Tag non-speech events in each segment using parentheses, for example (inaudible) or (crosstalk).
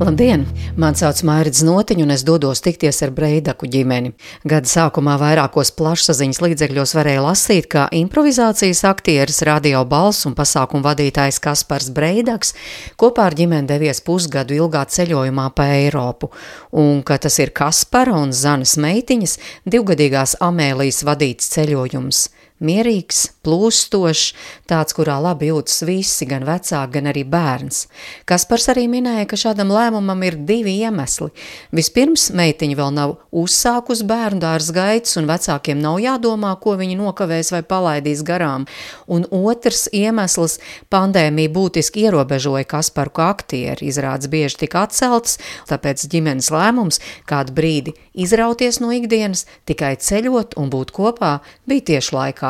Labdien! Mani sauc Mairits Notiņš, un es dodos tikties ar Breidaku ģimeni. Gada sākumā vairākos plašsaziņas līdzekļos varēja lasīt, ka improvizācijas aktieris, radio balss un pasākumu vadītājs Kaspars Breidaks kopā ar ģimeni devies pusgadu ilgā ceļojumā pa Eiropu, un ka tas ir Kaspara un Zanas meitiņas divgadīgās Amēlijas vadīts ceļojums mierīgs, plūstošs, tāds, kurā labi jūtas visi, gan vecāki, gan arī bērns. Kaspars arī minēja, ka šādam lēmumam ir divi iemesli. Vispirms, meitiņa vēl nav uzsākus bērnu dārza gaitas, un vecākiem nav jādomā, ko viņi nokavēs vai palaidīs garām. Un otrs iemesls - pandēmija būtiski ierobežoja Kasparu kā aktieri, izrādes bieži tika atceltas, tāpēc ģimenes lēmums kādu brīdi izrauties no ikdienas, tikai ceļot un būt kopā bija tieši laikā.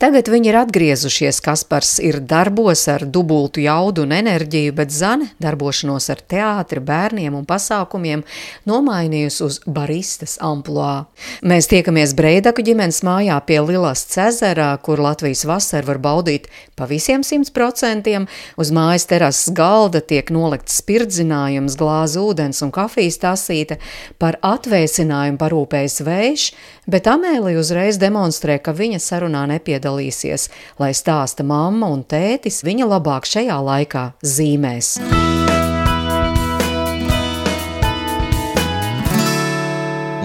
Tagad viņi ir atgriezušies. Kaspars ir darbos ar dubultu jaudu un enerģiju, bet Zane darbošanos ar teātri, bērniem un pasākumiem nomainījusi uz baristas amploā. Mēs tiekamies Breidaku ģimenes mājā pie Lilas Cezerā, kur Latvijas vasara var baudīt pa visiem simt procentiem. Uz mājas terases galda tiek nolikts spirdzinājums, glāze ūdens un kafijas tasīte. Par atvēsinājumu parūpējas vējš, bet Amēlija uzreiz demonstrē, ka viņa sarunā nepiedalās piedalīsies, lai stāsta mamma un tētis viņa labāk šajā laikā zīmēs.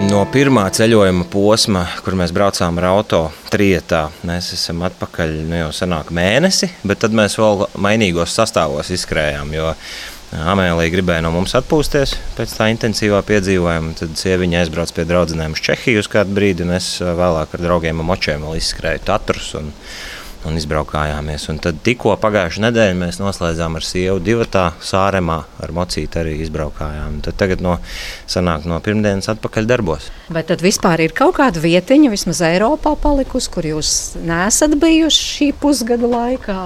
No pirmā ceļojuma posma, kur mēs braucām ar auto trietā, mēs esam atpakaļ nu jau senāk mēnesi, bet tad mēs vēl mainīgos sastāvos izskrējām, jo Amēlija gribēja no mums atpūsties pēc tā intensīvā piedzīvojuma. Tad sieviņa aizbrauca pie draugiem uz Čehiju uz kādu brīdi, un es vēlāk ar draugiem un močiem izskrēju tatrus. Un, un izbraukājāmies. Un tad tikko pagājušā nedēļa mēs noslēdzām ar sievu divatā sāremā, ar mocīti arī izbraukājām. Tad tagad no, sanāk no pirmdienas atpakaļ darbos. Vai tad vispār ir kaut kāda vietiņa, vismaz Eiropā palikusi, kur jūs neesat bijuši šī pusgada laikā?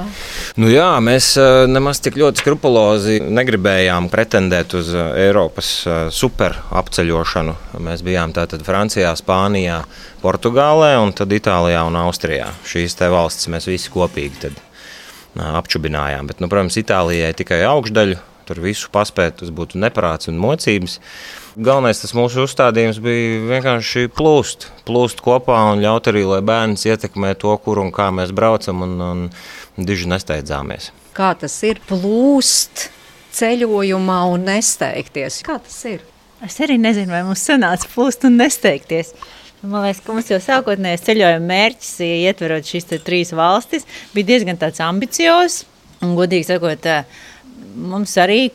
Nu jā, mēs nemaz tik ļoti skrupulozi negribējām pretendēt uz Eiropas super apceļošanu. Mēs bijām tātad Francijā, Spānijā, Portugālē un tad Itālijā un Austrijā. Šīs te valstis mēs visi kopīgi tad, apčubinājām. Bet, nu, protams, Itālijai tikai augšdaļu, tur visu paspēt, tas būtu neprāts un mocības. Galvenais tas mūsu uzstādījums bija vienkārši plūst, plūst kopā un ļaut arī, lai bērns ietekmē to, kur un kā mēs braucam un, un diži nesteidzāmies. Kā tas ir plūst ceļojumā un nesteigties? Kā tas ir? Es arī nezinu, vai mums sanāca plūst un nesteigties. Man liekas, ka mums jau sākotnējais ceļojuma mērķis, ietverot šīs trīs valstis, bija diezgan ambiciozs. Godīgi sakot, mums arī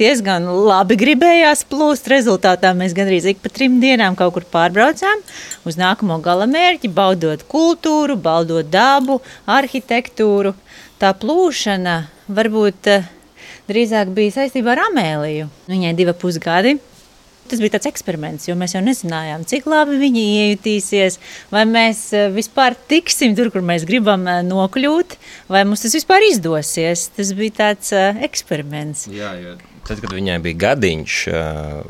diezgan labi gribējās plūst. Rezultātā mēs gandrīz ik pa trim dienām kaut kur pārbraucām uz nākamo gala mērķi, baudot kultūru, baudot dabu, arhitektūru. Tā plūšana varbūt drīzāk bija saistībā ar Amēliju. Viņai divi pusgadi. Tas bija tāds eksperiments, jo mēs jau nezinājām, cik labi viņi iejutīsies, vai mēs eh, vispār tiksim tur, kur mēs gribam eh, nokļūt, vai mums tas vispār izdosies. Tas bija tāds uh, eksperiments. Jā, jo tad, kad viņai bija gadiņš,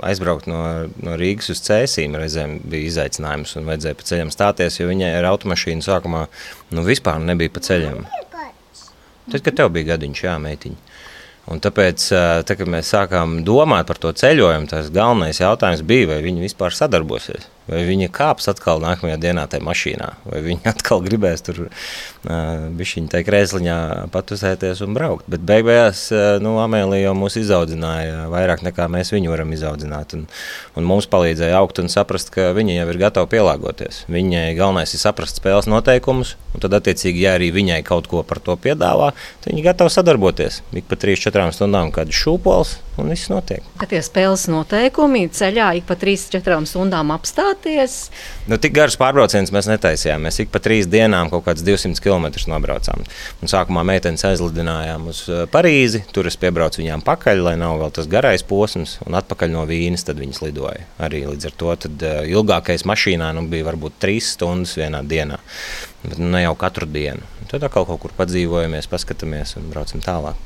aizbraukt no, no Rīgas uz Cēsīm, reizēm bija izaicinājums un vajadzēja pa ceļam stāties, jo viņai ar automašīnu sākumā nu, vispār nebija pa ceļam. Tad, kad tev bija gadiņš, jā, meitiņa. Un tāpēc, tā, kad mēs sākām domāt par to ceļojumu, tas galvenais jautājums bija, vai viņi vispār sadarbosies. Vai viņi kāps atkal nākamajā dienā tajā mašīnā, vai viņi (laughs) atkal gribēs tur bišķiņu tajā krēsliņā patusēties un braukt. Bet beigās, nu, Amēlija jau mūs izaudzināja vairāk nekā mēs viņu varam izaudzināt. Un, un mums palīdzēja augt un saprast, ka viņi jau ir gatavi pielāgoties. Viņai galvenais ir saprast spēles noteikumus, un tad, attiecīgi, ja arī viņai kaut ko par to piedāvā, tad viņi gatavi sadarboties. Ik pa 3-4 stundām kādu šūpols, un viss notiek. Kad tie spēles noteikumi ceļā ik pa 3-4 stundām apstāties? Nu, tik garus pārbraucienus mēs netaisījām. Mēs ik pa trīs dienām kaut kādus 200 km nobraucām. Un sākumā meitenes aizlidinājām uz eh, Parīzi, tur es piebraucu viņām pakaļ, lai nav vēl tas garais posms, un atpakaļ no Vīnes tad viņas lidoja. Arī līdz ar to tad, uh, ilgākais mašīnā nu, bija varbūt trīs stundas vienā dienā. Bet nu, ne jau katru dienu. Tad atkal kaut kur padzīvojamies, paskatāmies un braucam tālāk.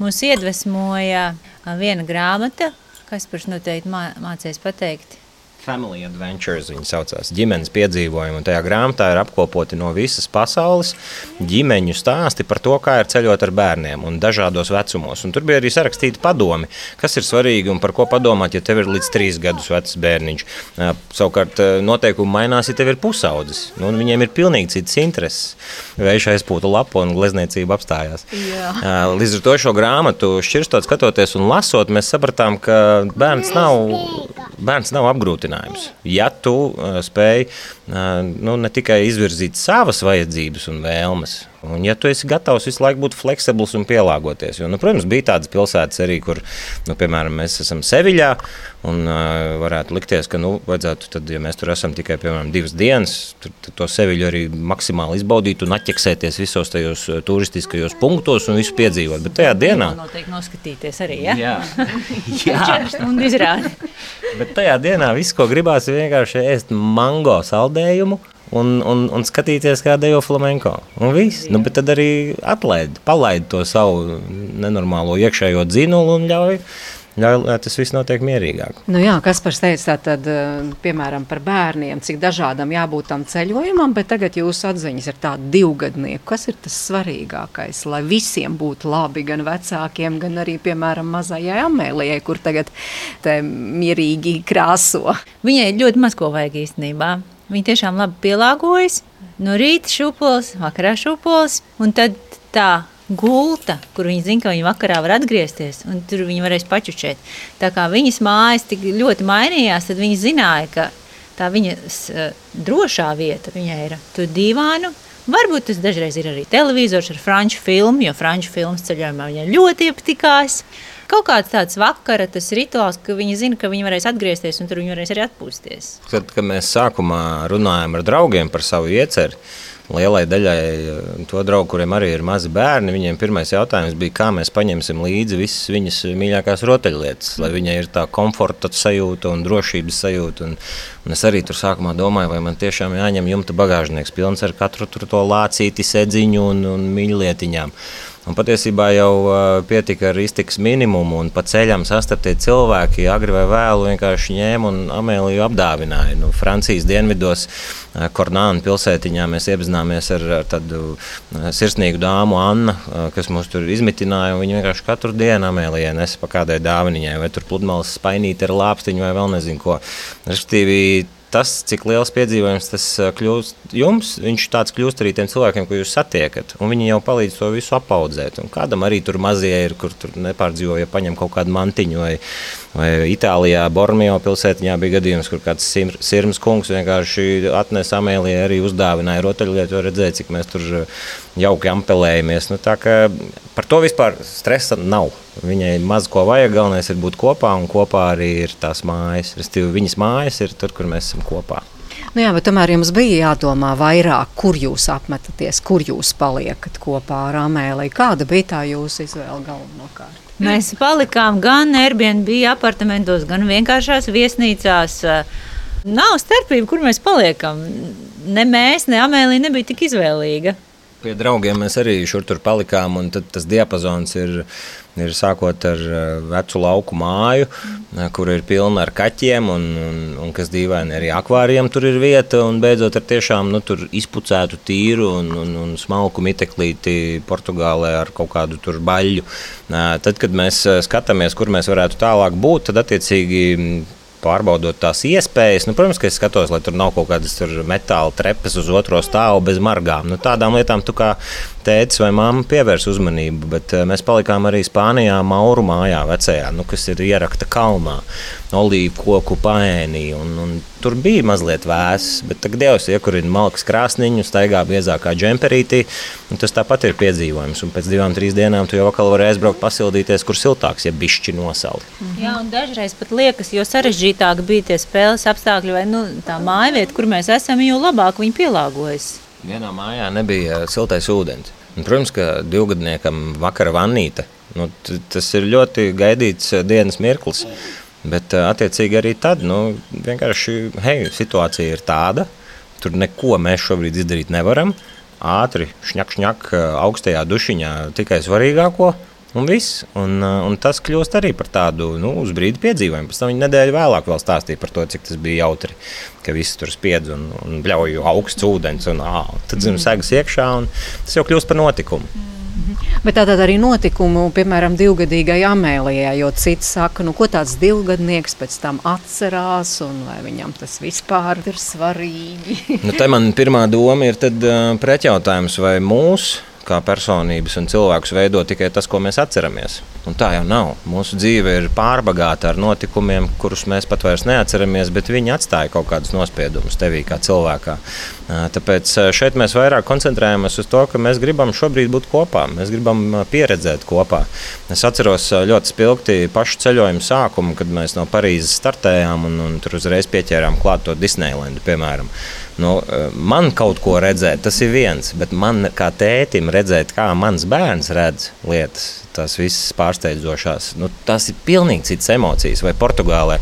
Mūs iedvesmoja viena grāmata, kas šo noteikti mā, mācīs pateikt. Family Adventures viņa saucās. Ģimenes piedzīvojumi. Un tajā grāmatā ir apkopoti no visas pasaules ģimeņu stāsti par to, kā ir ceļot ar bērniem un dažādos vecumos. Un tur bija arī sarakstīti padomi, kas ir svarīgi un par ko padomāt, ja tev ir līdz trīs gadus vecs bērniņš. Savukārt noteikumi mainās, ja tev ir pusaudzis. Nu, viņiem ir pilnīgi citas intereses. Vējš aizpūta lapu un glezniecība apstājās. Jā. Līdz ar to šo grāmatu šķirstot, skatoties un lasot, mēs sapratām, ka bērns nav, bērns nav apgrūtināts risinājums. Ja tu uh, spēj uh, nu, ne tikai izvirzīt savas vajadzības un vēlmes, Un, ja tu esi gatavs visu laiku būt fleksibls un pielāgoties, jo, nu, protams, bija tādas pilsētas arī, kur, nu, piemēram, mēs esam Seviļā, un uh, varētu likties, ka, nu, vajadzētu, tad, ja mēs tur esam tikai, piemēram, divas dienas, tad, tad to Seviļu arī maksimāli izbaudīt un atķeksēties visos tajos turistiskajos punktos un visu piedzīvot. Bet tajā dienā... Noteikti noskatīties arī, ja? Jā. (laughs) Jā. Stundu izrādi. Bet tajā dienā viss, ko gribās, ir vienkārši ēst mango saldējumu, un, un, un skatīties, kā dejo flamenko. Un viss. Nu, bet tad arī atlaid, palaid to savu nenormālo iekšējo dzinulu un ļauj. Lai tas viss notiek mierīgāk. Nu jā, kas par teica, tad, eh, piemēram, par bērniem, cik dažādam jābūt tam ceļojumam, bet tagad jūsu atziņas ir tāda divgadnieku. Kas ir tas svarīgākais, lai visiem būtu labi, gan vecākiem, gan arī, piemēram, mazajai Amēlijai, kur tagad mierīgi krāso? Viņai ļoti maz ko vajag īstenībā. Viņi tiešām labi pielāgojas. No rīta šūpoles, vakarā šūpoles, un tad tā gulta, kur viņi zina, ka viņi vakarā var atgriezties, un tur viņi varēs pačučēt. Tā kā viņas mājas tik ļoti mainījās, tad viņi zināja, ka tā viņas uh, drošā vieta viņai ir tur divānu. Varbūt tas dažreiz ir arī televizors ar franču filmu, jo franču filmas ceļojumā viņai ļoti iepatikās. Kaut kāds tāds vakara tas rituāls, ka viņi zina, ka viņi varēs atgriezties un tur viņi varēs arī atpūsties. Tad, kad mēs sākumā runājam ar draugiem par savu ieceru, lielai daļai eh, to draugu, kuriem arī ir mazi bērni, viņiem pirmais jautājums bija, kā mēs paņemsim līdzi visas viņas mīļākās rotaļlietas, lai viņai ir tā komforta sajūta un drošības sajūta. Un, un es arī tur sākumā domāju, vai man tiešām jāņem jumta bagāžnieks pilns ar katru to lācīti, sēdziņu un, un mīļlietiņām. Un patiesībā jau pietika ar iztikas minimumu, un pa ceļam sastaptie cilvēki agri vai vēlu vienkārši ņēma un Amēliju apdāvināja. Nu, Francijas dienvidos, Kornāna pilsētiņā mēs iepazināmies ar, ar tādu sirsnīgu dāmu Annu, uh, kas mūs tur izmitināja. Viņa vienkārši katru dienu Amēlijai nesa pa kādai dāvaniņai, vai tur pludmales spainīt ar lāpstiņu vai vēl nezinu ko. Respektīvi, tas, cik liels piedzīvojums tas kļūst jums, viņš tāds kļūst arī tiem cilvēkiem, ko jūs satiekat. Viņi jau palīdz to visu apaudzēt. Un kādam arī tur mazie ir, kur tur nepārdzīvo, ja paņem kaut kādu mantiņu. Vai, vai Itālijā, Bormio pilsētiņā bija gadījums, kur kāds sirms kungs vienkārši atnesa amēlijai arī uzdāvināja rotaļlietu, redzēja, cik mēs tur jauki ampelējamies. Nu, par to vispār stresa nav. Viņai maz ko vajag, galvenais ir būt kopā, un kopā arī ir tās mājas. Restīvi, viņas mājas ir tur, kur mēs esam kopā. Nu jā, bet tomēr jums bija jādomā vairāk, kur jūs apmetaties, kur jūs paliekat kopā ar Amēliju. Kāda bija tā jūsu izvēle galvenokārt? Mēs palikām gan Airbnb apartamentos, gan vienkāršās viesnīcās. Nav starpība, kur mēs paliekam. Ne mēs, ne Amēlija nebija tik izvēlīga. Pie draugiem mēs arī šur tur palikām, un tas diapazons ir, ir sākot ar eh, vecu lauku māju, eh, kur ir pilna ar kaķiem, un, un, un kas dīvaini arī akvārijam tur ir vieta, un beidzot ar tiešām nu, izpucētu tīru un, un, un smalku miteklīti Portugālē ar kaut kādu tur baļu. Tad, kad mēs skatāmies, kur mēs varētu tālāk būt, tad attiecīgi pārbaudot tās iespējas. Nu, protams, ka es skatos, lai tur nav kaut kādas metāla trepes uz otro stāvu bez margām. Nu, tādām lietām tu kā tētis vai mamma pievērs uzmanību, bet eh, mēs palikām arī Spānijā, Mauru mājā, vecajā, nu, kas ir ierakta kalnā, olīvu koku paēnī. Un, un tur bija mazliet vēss, bet tagad Dievs iekurina malkas krāsniņu, staigā biezākā džemperītī. Tas tāpat ir piedzīvojums. Un pēc divām, trīs dienām tu jau atkal vari aizbraukt, pasildīties, kur siltāks, ja bišķi nosaukt. -hmm. Jā, un dažreiz pat liekas, jo sarežģītāk bija tie spēles apstākļi vai nu, tā mājvieta, kur mēs esam, jo labāk viņi pielāgojas. Vienā mājā nebija siltais ūdens. Un, protams, ka divgadniekam vakara vannīte. Nu, tas ir ļoti gaidīts eh, dienas mirklis. Bet, eh, attiecīgi, arī tad nu, vienkārši hei, situācija ir tāda. Tur neko mēs šobrīd izdarīt nevaram. Ātri, šņak, šņak, augstajā dušiņā tikai svarīgāko. Un, viss, un, un tas kļūst arī par tādu nu, uz brīdi piedzīvojumu. Pēc tam viņa nedēļa vēlāk vēl stāstīja par to, cik tas bija jautri, ka viss tur spiedz un, un bļauj augsts ūdens. Un, ā, tad zinu, segas iekšā, un tas jau kļūst par notikumu. Mm. Bet tātad arī notikumu, piemēram, divgadīgai Amēlijai, jo cits saka, nu, ko tāds divgadnieks pēc tam atcerās, un vai viņam tas vispār ir svarīgi. nu, te man pirmā doma ir tad, uh, pretjautājums, vai mūsu kā personības un cilvēkus veido tikai tas, ko mēs atceramies. Un tā jau nav. Mūsu dzīve ir pārbagāta ar notikumiem, kurus mēs pat vairs neatceramies, bet viņi atstāja kaut kādus nospiedumus tevī kā cilvēkā. Tāpēc šeit mēs vairāk koncentrējamies uz to, ka mēs gribam šobrīd būt kopā, mēs gribam pieredzēt kopā. Es atceros ļoti spilgti pašu ceļojumu sākumu, kad mēs no Parīzes startējām un, un tur uzreiz pieķērām klāt to Disneylandu, piemēram. Nu, man kaut ko redzēt, tas ir viens, bet man kā tētim redzēt, kā mans bērns redz lietas, tās visas pārsteidzošās. Nu, tās ir pilnīgi citas emocijas. Vai Portugālē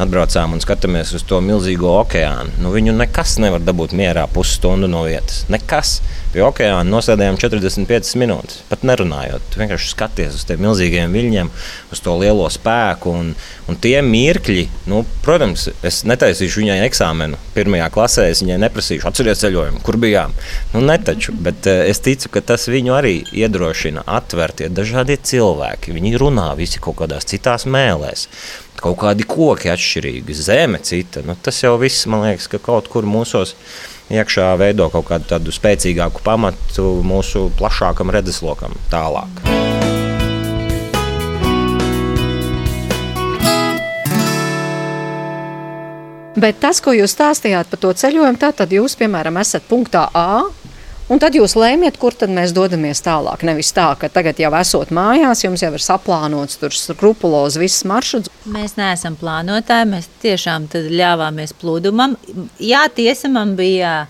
atbraucām un skatāmies uz to milzīgo okeānu. Nu, viņu nekas nevar dabūt mierā pusstundu no vietas. Nekas. Pie okeāna nosēdējām 45 minūtes, pat nerunājot. Tu vienkārši skaties uz tiem milzīgiem viļņiem, uz to lielo spēku. Un, un tie mirkļi, nu, protams, es netaisīšu viņai eksāmenu pirmajā klasē. Es viņai neprasīšu, atcerieties ceļojumu, kur bijām. Nu, netaču, bet uh, es ticu, ka tas viņu arī iedrošina atvērt tie dažādie cilvēki. Viņi runā visi kaut kādās citās mēlēs. Kaut kādi koki atšķirīgi, zeme cita. Nu, tas jau viss, man liekas, ka kaut kur mūsos iekšā veido kaut kādu tādu spēcīgāku pamatu mūsu plašākam redzeslokam tālāk. Bet tas, ko jūs stāstījāt par to ceļojumu, tad jūs, piemēram, esat punktā A, Un tad jūs lēmiet, kur tad mēs dodamies tālāk. Nevis tā, ka tagad jau esot mājās, jums jau ir saplānots tur skrupulozi viss maršruts. Mēs neesam plānotāji, mēs tiešām ļāvāmies plūdumam. Jā, tiesa man bija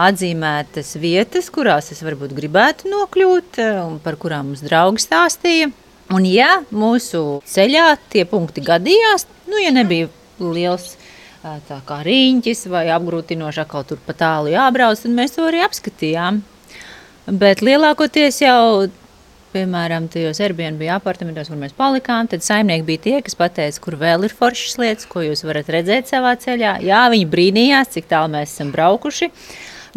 atzīmētas vietas, kurās es varbūt gribētu nokļūt un par kurām mums draugi stāstīja. Un ja mūsu ceļā tie punkti gadījās, nu, ja nebija liels tā kā rīņķis vai apgrūtinoši atkal tur pa tālu jābrauc, tad mēs to arī apskatījām. Bet lielākoties jau, piemēram, tajos Airbnb apartamentos, kur mēs palikām, tad saimnieki bija tie, kas pateica, kur vēl ir foršas lietas, ko jūs varat redzēt savā ceļā. Jā, viņi brīnījās, cik tālu mēs esam braukuši.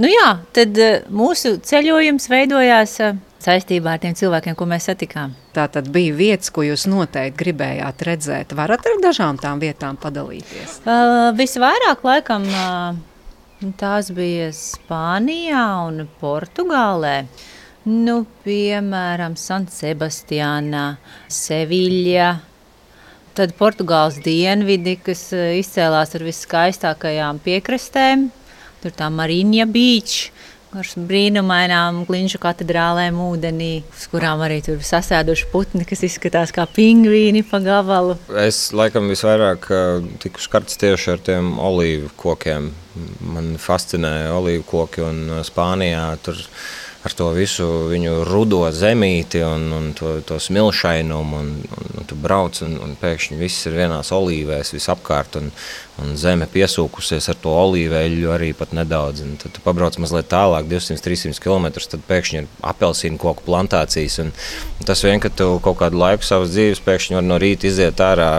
Nu jā, tad mūsu ceļojums veidojās saistībā ar tiem cilvēkiem, ko mēs satikām. Tā tad bija vietas, ko jūs noteikti gribējāt redzēt. Varat ar dažām tām vietām padalīties? Uh, visvairāk laikam uh, tās bija Spānijā un Portugālē. Nu, piemēram, San Sebastiānā, Seviļā. Tad Portugāles dienvidi, kas izcēlās ar viskaistākajām piekrastēm. Tur tā Marīņa Beach, ar brīnumainām klinšu katedrālēm ūdenī, uz kurām arī tur sasēduši putni, kas izskatās kā pingvīni pa gabalu. Es laikam visvairāk tiku skarts tieši ar tiem olīvu kokiem. Man fascinēja olīvu koki un Spānijā tur ar to visu viņu rudo zemīti un, un to, to smilšainumu. Un, un, un tu brauc un, un pēkšņi viss ir vienās olīvēs visapkārt. Un, un zeme piesūkusies ar to olīveļu arī pat nedaudz. Un tad tu pabrauc mazliet tālāk, 200-300 km, tad pēkšņi ir apelsīnu koku plantācijas. Un tas vien, ka tu kaut kādu laiku savas dzīves pēkšņi var no rīta iziet ārā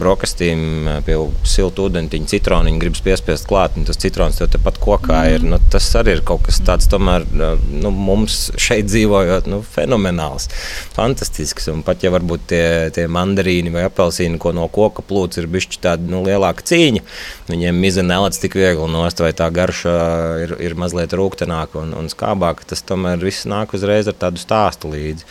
brokastīm pie siltu ūdentiņa citroniņa, gribas piespiest klāt, un tas citrons tev tepat kokā ir. Nu, tas arī ir kaut kas tāds, tomēr nu, mums šeit dzīvojot, nu, fenomenāls, fantastisks. Un pat ja varbūt tie, tie mandarīni vai apelsīni, ko no koka plūc, ir bišķi tādi nu, lielāki cīņa. Viņiem miza nelec tik viegli nost, vai tā garša ir, ir mazliet rūktenāka un, un skābāka. Tas tomēr viss nāk uzreiz ar tādu stāstu līdzi.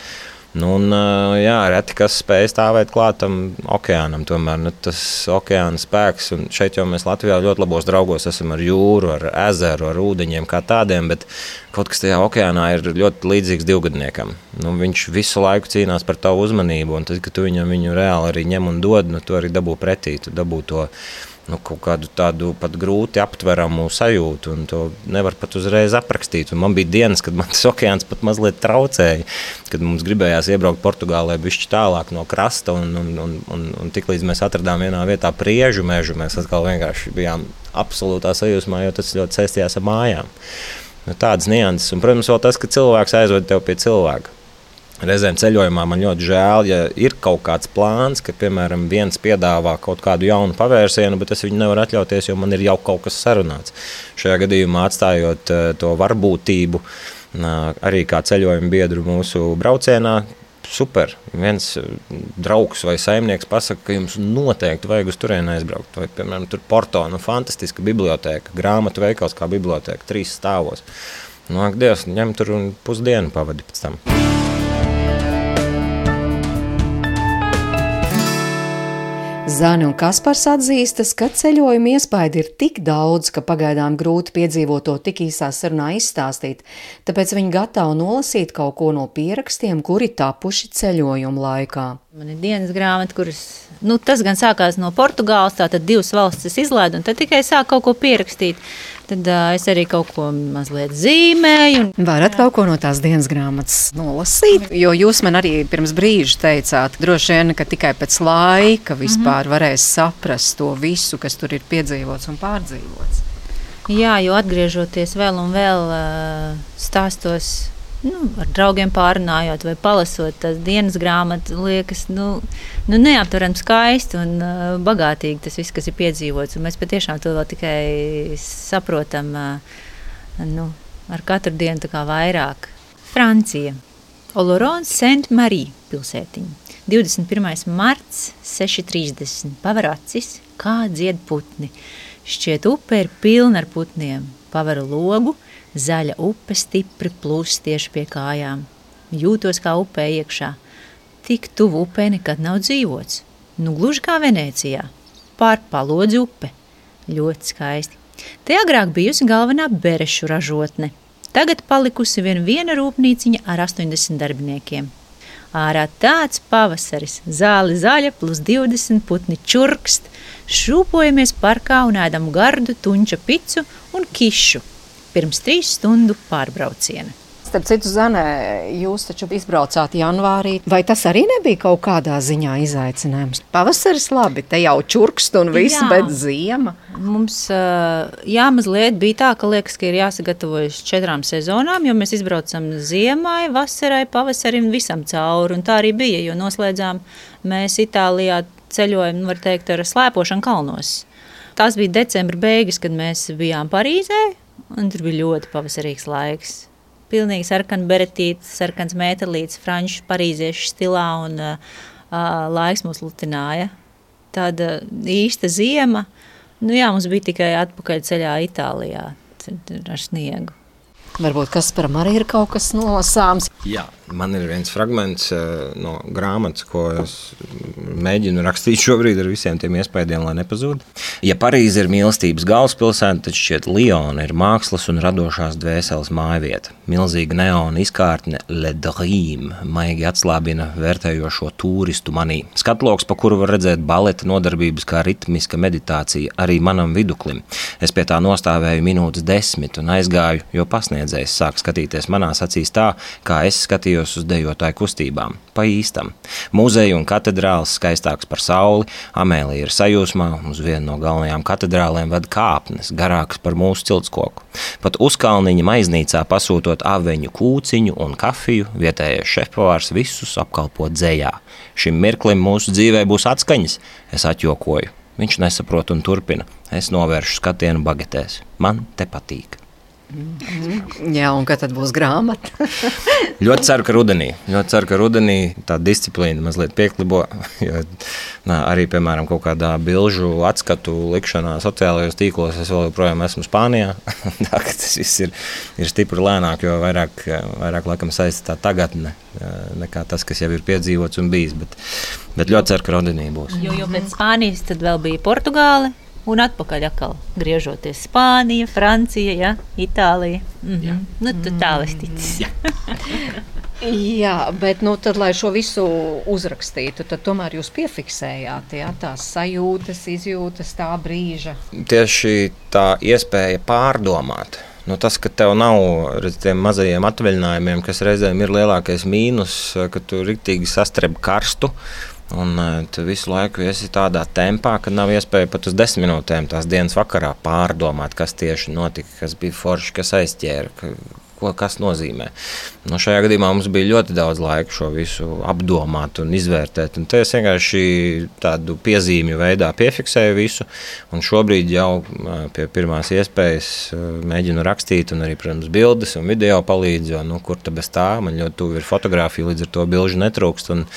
Nu, un, jā, reti kas spēj stāvēt klāt tam okeānam. Tomēr nu, tas okeāna spēks, un šeit jau mēs Latvijā ļoti labos draugos esam ar jūru, ar ezeru, ar ūdeņiem kā tādiem, bet kaut kas tajā okeānā ir ļoti līdzīgs divgadniekam. Nu, viņš visu laiku cīnās par tavu uzmanību, un tad, kad tu viņam viņu reāli arī ņem un dod, nu, tu arī dabū pretī, tu dabū to nu, kaut kādu tādu pat grūti aptveramu sajūtu, un to nevar pat uzreiz aprakstīt. Un man bija dienas, kad man tas (laughs) okeāns pat mazliet traucēja, kad mums gribējās iebraukt Portugālē bišķi tālāk no krasta, un, un, un, un, un tiklīdz mēs atradām vienā vietā priežu mežu, mēs atkal vienkārši bijām absolūtā sajūsmā, jo tas ļoti saistījās ar mājām. Nu, tādas nianses, un, protams, vēl tas, ka cilvēks aizved tev pie cilvēka. Reizēm ceļojumā man ļoti žēl, ja ir kaut kāds plāns, ka, piemēram, viens piedāvā kaut kādu jaunu pavērsienu, bet es viņu nevaru atļauties, jo man ir jau kaut kas sarunāts. Šajā gadījumā atstājot uh, to varbūtību arī kā ceļojuma biedru mūsu braucienā. Super. Viens eh, draugs vai saimnieks pasaka, ka jums noteikti vajag uz turieni aizbraukt. Vai, piemēram, tur Porto, nu, fantastiska biblioteka, grāmatu veikals kā biblioteka, trīs stāvos. Nu, ak, Dievs, ņem tur un pusdienu pavadi pēc tam. Zani un Kaspars atzīstas, ka ceļojuma iespaidi ir tik daudz, ka pagaidām grūti piedzīvot to tik īsā sarunā izstāstīt, tāpēc viņi gatavi nolasīt kaut ko no pierakstiem, kuri tapuši ceļojuma laikā. Man ir dienas grāmata, kuras nu, tas gan sākās no Portugāles, tātad divas valstis izlaidu, un tad tikai sāk kaut ko pierakstīt. Tad uh, es arī kaut ko mazliet zīmēju. Un... Varat kaut ko no tās dienas grāmatas nolasīt, jo jūs man arī pirms brīža teicāt, droši vien, ka tikai pēc laika vispār mm -hmm. varēs saprast to visu, kas tur ir piedzīvots un pārdzīvots. Jā, jo atgriežoties vēl un vēl uh, stāstos nu, ar draugiem pārunājot vai palasot tās dienas grāmatas, liekas, nu, nu neaptverami skaisti un uh, bagātīgi tas viss, kas ir piedzīvots. Un mēs patiešām to vēl tikai saprotam uh, nu, ar katru dienu vairāk. Francija. Olorons Saint-Marie pilsētiņa. 21. marts, 6.30. Paver acis, kā dzied putni. Šķiet, upe ir pilna ar putniem. Pavaru logu, Zaļa upe stipri plūst tieši pie kājām. Jūtos kā upē iekšā. Tik tuvu upē nekad nav dzīvots. Nu, gluži kā Venecijā. Pār palodzi upe. Ļoti skaisti. Te agrāk bijusi galvenā berešu ražotne. Tagad palikusi vien viena rūpnīciņa ar 80 darbiniekiem. Ārā tāds pavasaris, zāle zaļa, plus 20 putni čurkst. Šūpojamies parkā un ēdam gardu tunča picu un kišu pirms trīs stundu pārbrauciena. Starp citu, Zanē, jūs taču izbraucāt janvārī. Vai tas arī nebija kaut kādā ziņā izaicinājums? Pavasaris labi, te jau čurkst un viss, Jā. bet ziema. Mums jā, mazliet bija tā, ka liekas, ka ir jāsagatavojas četrām sezonām, jo mēs izbraucam ziemai, vasarai, pavasarim, visam cauri. Un tā arī bija, jo noslēdzām mēs Itālijā ceļojumu, var teikt, ar slēpošanu kalnos. Tas bija decembra beigas, kad mēs bijām Parīzē, Un tur bija ļoti pavasarīgs laiks. Pilnīgi sarkana beretīte, sarkans metālīts, franču, parīziešu stilā, un uh, laiks mūs lutināja. Tāda īsta ziema. Nu, jā, mums bija tikai atpakaļ ceļā Itālijā ar sniegu. Varbūt kas par arī ir kaut kas nolasāms. Jā, man ir viens fragments uh, no grāmatas, ko es mēģinu rakstīt šobrīd ar visiem tiem iespējām, lai nepazūd. Ja Parīze ir mīlestības galvaspilsēta, tad šķiet Liona ir mākslas un radošās dvēseles mājvieta. Milzīga neona izkārtne Le Dream maigi atslābina vērtējošo turistu manī. Skatloks, pa kuru var redzēt baleta nodarbības kā ritmiska meditācija arī manam viduklim. Es pie tā nostāvēju minūtes desmit un aizgāju, jo pasniedzējs sāk skatīties manās acīs tā, kā es skatījos uz dejotāju kustībām. Pa īstam. Muzeja un katedrāls skaistāks par sauli, Amēlija ir sajūsmā, uz vienu no galvenajām katedrālēm ved kāpnes, garākas par mūsu ciltskoku. Pat uzkalniņa maiznīcā pasūtot aveņu kūciņu un kafiju, vietējais šefpavārs visus apkalpo dzējā. Šim mirklim mūsu dzīvē būs atskaņas, es atjokoju. Viņš nesaprot un turpina. Es novēršu skatienu bagetēs. Man te patīk. Jā, un kad tad būs grāmata? (laughs) ļoti ceru, ka rudenī. Ļoti ceru, ka rudenī tā disciplīna mazliet pieklibo. Jo, nā, arī, piemēram, kaut kādā bilžu atskatu likšanā sociālajos tīklos es vēl joprojām esmu Spānijā. (laughs) tā, tas viss ir, ir stipri lēnāk, jo vairāk, vairāk laikam saistīta tā tagadne nekā tas, kas jau ir piedzīvots un bijis. Bet, bet ļoti ceru, ka rudenī būs. Jo, jo pēc Spānijas tad vēl bija Portugāle un atpakaļ atkal griežoties Spānija, Francija, ja, Itālija. Mm -hmm. Nu, tu tālāk ticis. (laughs) Jā, bet nu, tad, lai šo visu uzrakstītu, tad tomēr jūs piefiksējāt jā, tās sajūtas, izjūtas tā brīža. Tieši tā iespēja pārdomāt. Nu, tas, ka tev nav redz, tiem mazajiem atvaļinājumiem, kas reizēm ir lielākais mīnus, ka tu rīktīgi sastrēbi karstu. Un tu visu laiku esi tādā tempā, ka nav iespēja pat uz desmit minūtēm tās dienas vakarā pārdomāt, kas tieši notika, kas bija forši, kas aizķēra, ko tas nozīmē. Nu, šajā gadījumā mums bija ļoti daudz laika šo visu apdomāt un izvērtēt. Un es vienkārši tādu piezīmju veidā piefiksēju visu. Un šobrīd jau pie pirmās iespējas mēģinu rakstīt, un arī, protams, bildes un video palīdz. Jo, nu, kur tā bez tā? Man ļoti tuvu ir fotografija, līdz ar to bilžu netrūkst. Un,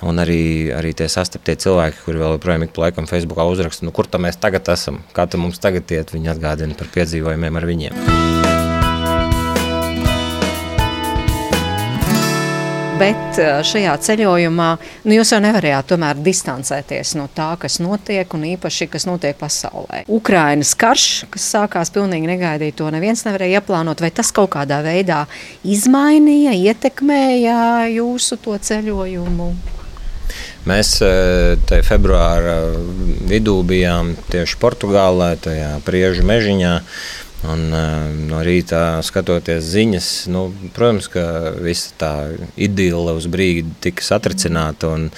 Un arī, arī tie sastaptie cilvēki, kuri vēl joprojām ik pa laikam Facebookā uzraksta, nu, kur mēs tagad esam, kā mums tagad iet, viņi atgādina par piedzīvojumiem ar viņiem. Bet eh, šajā ceļojumā nu, jūs jau nevarējāt tomēr distancēties no tā, kas notiek, un īpaši, kas notiek pasaulē. Ukrainas karš, kas sākās pilnīgi negaidīt, to neviens nevarēja ieplānot, vai tas kaut kādā veidā izmainīja, ietekmēja jūsu to ceļojumu? Mēs eh, februāra vidū bijām tieši Portugālē, tajā priežu mežiņā. Un, uh, no rīta skatoties ziņas, nu, protams, ka visa tā idila uz brīdi tika satricināta. Un,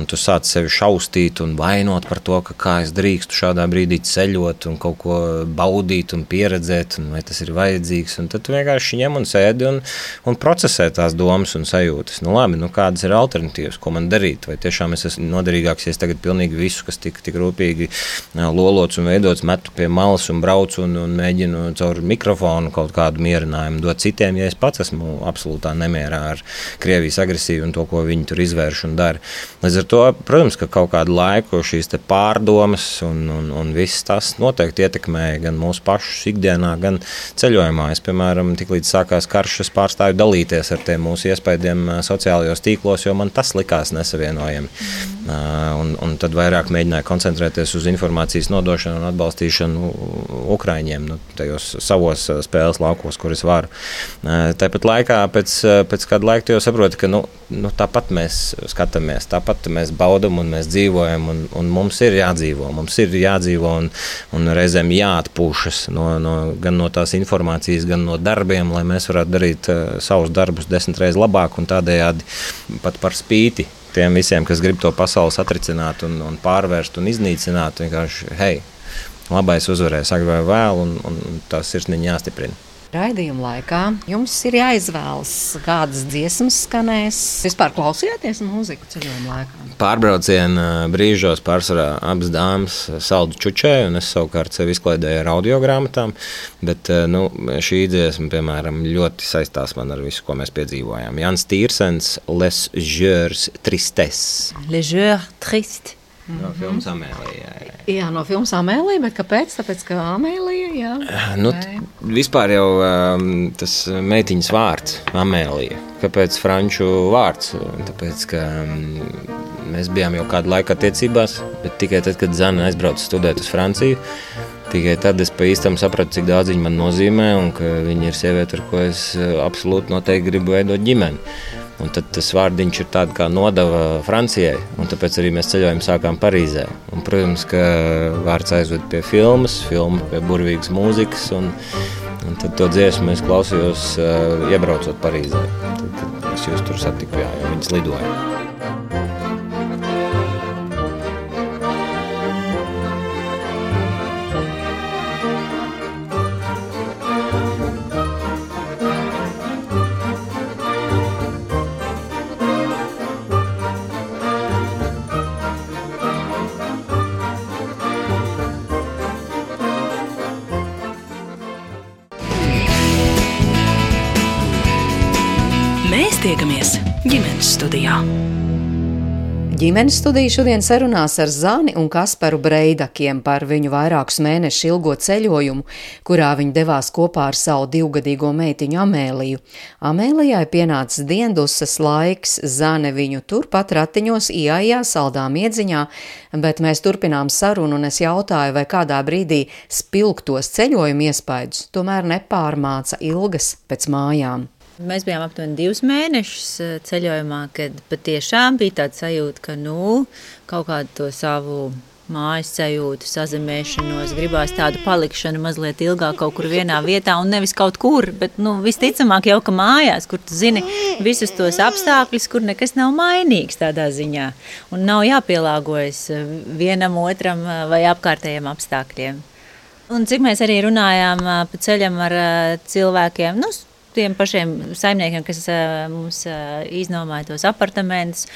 un tu sāc sevi šausmīt un vainot par to, ka kā es drīkstu šādā brīdī ceļot un kaut ko baudīt un pieredzēt, un vai tas ir vajadzīgs. Un tad tu vienkārši ņem un sēdi un, un procesē tās domas un sajūtas. Nu, labi, nu, kādas ir alternatīvas, ko man darīt? Vai tiešām es esmu noderīgāks, ja es tagad pilnīgi visu, kas tik, tik rūpīgi lolots un veidots, metu pie malas un braucu un, un mēģinu caur mikrofonu kaut kādu mierinājumu dot citiem, ja es pats esmu absolūtā nemierā ar Krievijas agresiju un to, ko viņi tur izvērš un dara. Līdz ar to, protams, ka kaut kādu laiku šīs pārdomas un, un, un viss tas noteikti ietekmēja gan mūsu pašus ikdienā, gan ceļojumā. Es, piemēram, tiklīdz sākās karš, es pārstāju dalīties ar tiem mūsu iespējām sociālajos tīklos, jo man tas likās nesavienojami. Mm. Un, un tad vairāk mēģināju koncentrēties uz informācijas nodošanu un atbalstīšanu Ukraiņiem nu, tajos savos spēles laukos, kur es varu. Tāpat laikā, pēc, pēc kāda laika, jau saprotu, ka nu, nu, tāpat mēs skatāmies, tāpat mēs baudām un mēs dzīvojam, un, un mums ir jādzīvo. Mums ir jādzīvo un, un reizēm jāatpūšas no, no, gan no tās informācijas, gan no darbiem, lai mēs varētu darīt uh, savus darbus desmit reizes labāk un tādējādi pat par spīti tiem visiem, kas grib to pasauli satricināt un, un pārvērst un iznīcināt. Vienkārši, hei, labais uzvarēs agri vai vēlu, un, un tas sirsniņa jāstiprina. Raidījuma laikā jums ir jāizvēlas, kādas dziesmas skanēs. Vispār klausījāties mūziku ceļojuma laikā? Pārbrauciena brīžos pārsvarā abas dāmas saldu čučēju, un es savukārt sevi izklaidēju ar audio grāmatām. Bet nu, šī dziesma, piemēram, ļoti saistās man ar visu, ko mēs piedzīvojām. Jans Tīrsens, Les Jeurs Tristes. Les Jeurs Tristes. No mhm. filmas Amēlija. Jā, jā. jā, no filmas Amēlija, bet kāpēc? Tāpēc, ka Amēlija, jā. Nu, vispār jau um, tas meitiņas vārds Amēlija. Kāpēc franču vārds? Tāpēc, ka um, mēs bijām jau kādu laiku attiecībās, bet tikai tad, kad Zana aizbrauca studēt uz Franciju, tikai tad es pa īstam sapratu, cik daudz viņa man nozīmē un ka viņa ir sieviete, ar ko es uh, absolūti noteikti gribu veidot ģimeni. Un tad tas vārdiņš ir tāds kā nodeva Francijai, un tāpēc arī mēs ceļojam sākām Parīzē. Un, protams, ka vārds aizved pie filmas, filma pie burvīgas mūzikas, un, un tad to dziesmu es klausījos uh, iebraucot Parīzē. Tad, tad es jūs tur satiku, jā, jo viņas lidoja. Ģimenes studija šodien sarunās ar Zani un Kasparu Breidakiem par viņu vairākus mēnešus ilgo ceļojumu, kurā viņi devās kopā ar savu divgadīgo meitiņu Amēliju. Amēlijai pienācis diendusas laiks, Zane viņu turpat ratiņos iejā saldām iedziņā, bet mēs turpinām sarunu un es jautāju, vai kādā brīdī spilgtos ceļojumu iespaidus tomēr nepārmāca ilgas pēc mājām. Mēs bijām aptuveni divus mēnešus eh, ceļojumā, kad patiešām bija tāds sajūta, ka nu, kaut kādu to savu mājas sajūtu, sazemēšanos, gribās tādu palikšanu mazliet ilgāk kaut kur vienā vietā, un nevis kaut kur, bet nu, visticamāk jau ka mājās, kur tu zini visus tos apstākļus, kur nekas nav mainīgs tādā ziņā, un nav jāpielāgojas eh, vienam, otram eh, vai apkārtējiem apstākļiem. Un cik mēs arī runājām pa ceļam ar cilvēkiem, nu, tiem pašiem saimniekiem, kas mums iznomāja tos apartamentus,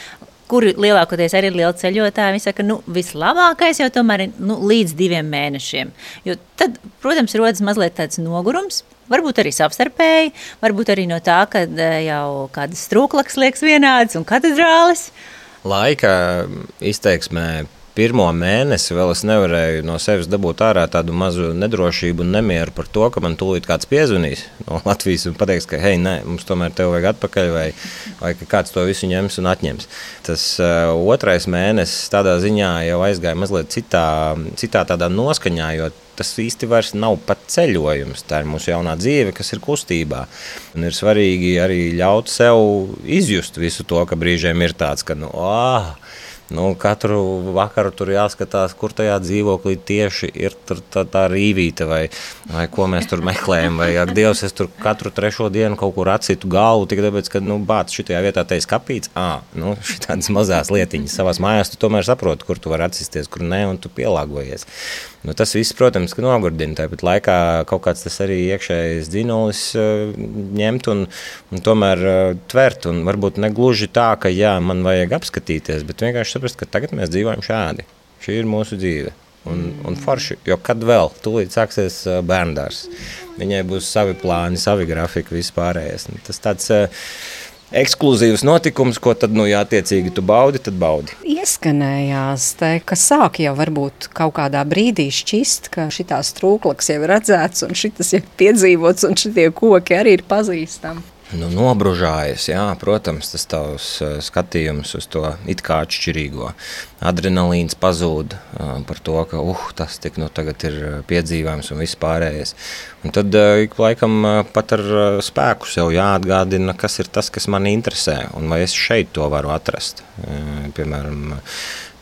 kuri lielākoties arī ir lieli ceļotāji. Viņi saka, ka nu, vislabākais jau tomēr ir nu, līdz diviem mēnešiem. Jo tad, protams, rodas mazliet tāds nogurums. Varbūt arī savstarpēji, varbūt arī no tā, ka eh, jau kādas strūklakas liekas vienādas un katedrālis. Laika izteiksmē pirmo mēnesi vēl es nevarēju no sevis dabūt ārā tādu mazu nedrošību un nemieru par to, ka man tūlīt kāds piezvanīs no (laughs) Latvijas un pateiks, ka, hei, nē, mums tomēr te vajag atpakaļ, vai, vai ka kāds to visu ņems un atņems. Tas uh, otrais mēnesis tādā ziņā jau aizgāja mazliet citā, citā tādā noskaņā, jo tas īsti vairs nav pat ceļojums. Tā ir mūsu jaunā dzīve, kas ir kustībā. Un ir svarīgi arī ļaut sev izjust visu to, ka brīžiem ir tāds, ka, nu, ah, Nu, katru vakaru tur jāskatās, kur tajā dzīvoklī tieši ir tā, tā rīvīte, vai, vai ko mēs tur meklējam. Vai, ak, Dievs, es tur katru trešo dienu kaut kur atsitu galvu, tikai tāpēc, ka, nu, bāc, šitajā vietā te ir kapīts. Ā, nu, (laughs) šitādas mazās lietiņas savās mājās, tu tomēr saproti, kur tu vari atsisties, kur nē, un tu pielāgojies. Nu, tas viss, protams, ka nogurdina. Tāpat laikā kaut kāds tas arī iekšējais dzinolis uh, ņemt un, un tomēr uh, tvert. Un varbūt ne gluži tā, ka jā, man vajag apskatīties, bet vienkārši saprast, ka tagad mēs dzīvojam šādi. Šī ir mūsu dzīve. Un, un forši, jo kad vēl tūlīt sāksies uh, bērndārs, viņai būs savi plāni, savi grafiki, vispārējais. Nu, tas tāds uh, ekskluzīvs notikums, ko tad, nu, ja attiecīgi tu baudi, tad baudi. Ieskanējās, te, ka sāk jau varbūt kaut kādā brīdī šķist, ka šitās trūklaks jau ir redzēts un šitas jau piedzīvots un šitie koki arī ir pazīstami nu, nobružājies. Jā, protams, tas tavs uh, skatījums uz to it kā atšķirīgo. Adrenalīns pazūd uh, par to, ka uh, tas tik nu tagad ir piedzīvājums un viss pārējais. Un tad uh, ik laikam uh, pat ar uh, spēku sev jāatgādina, kas ir tas, kas mani interesē un vai es šeit to varu atrast. Uh, piemēram,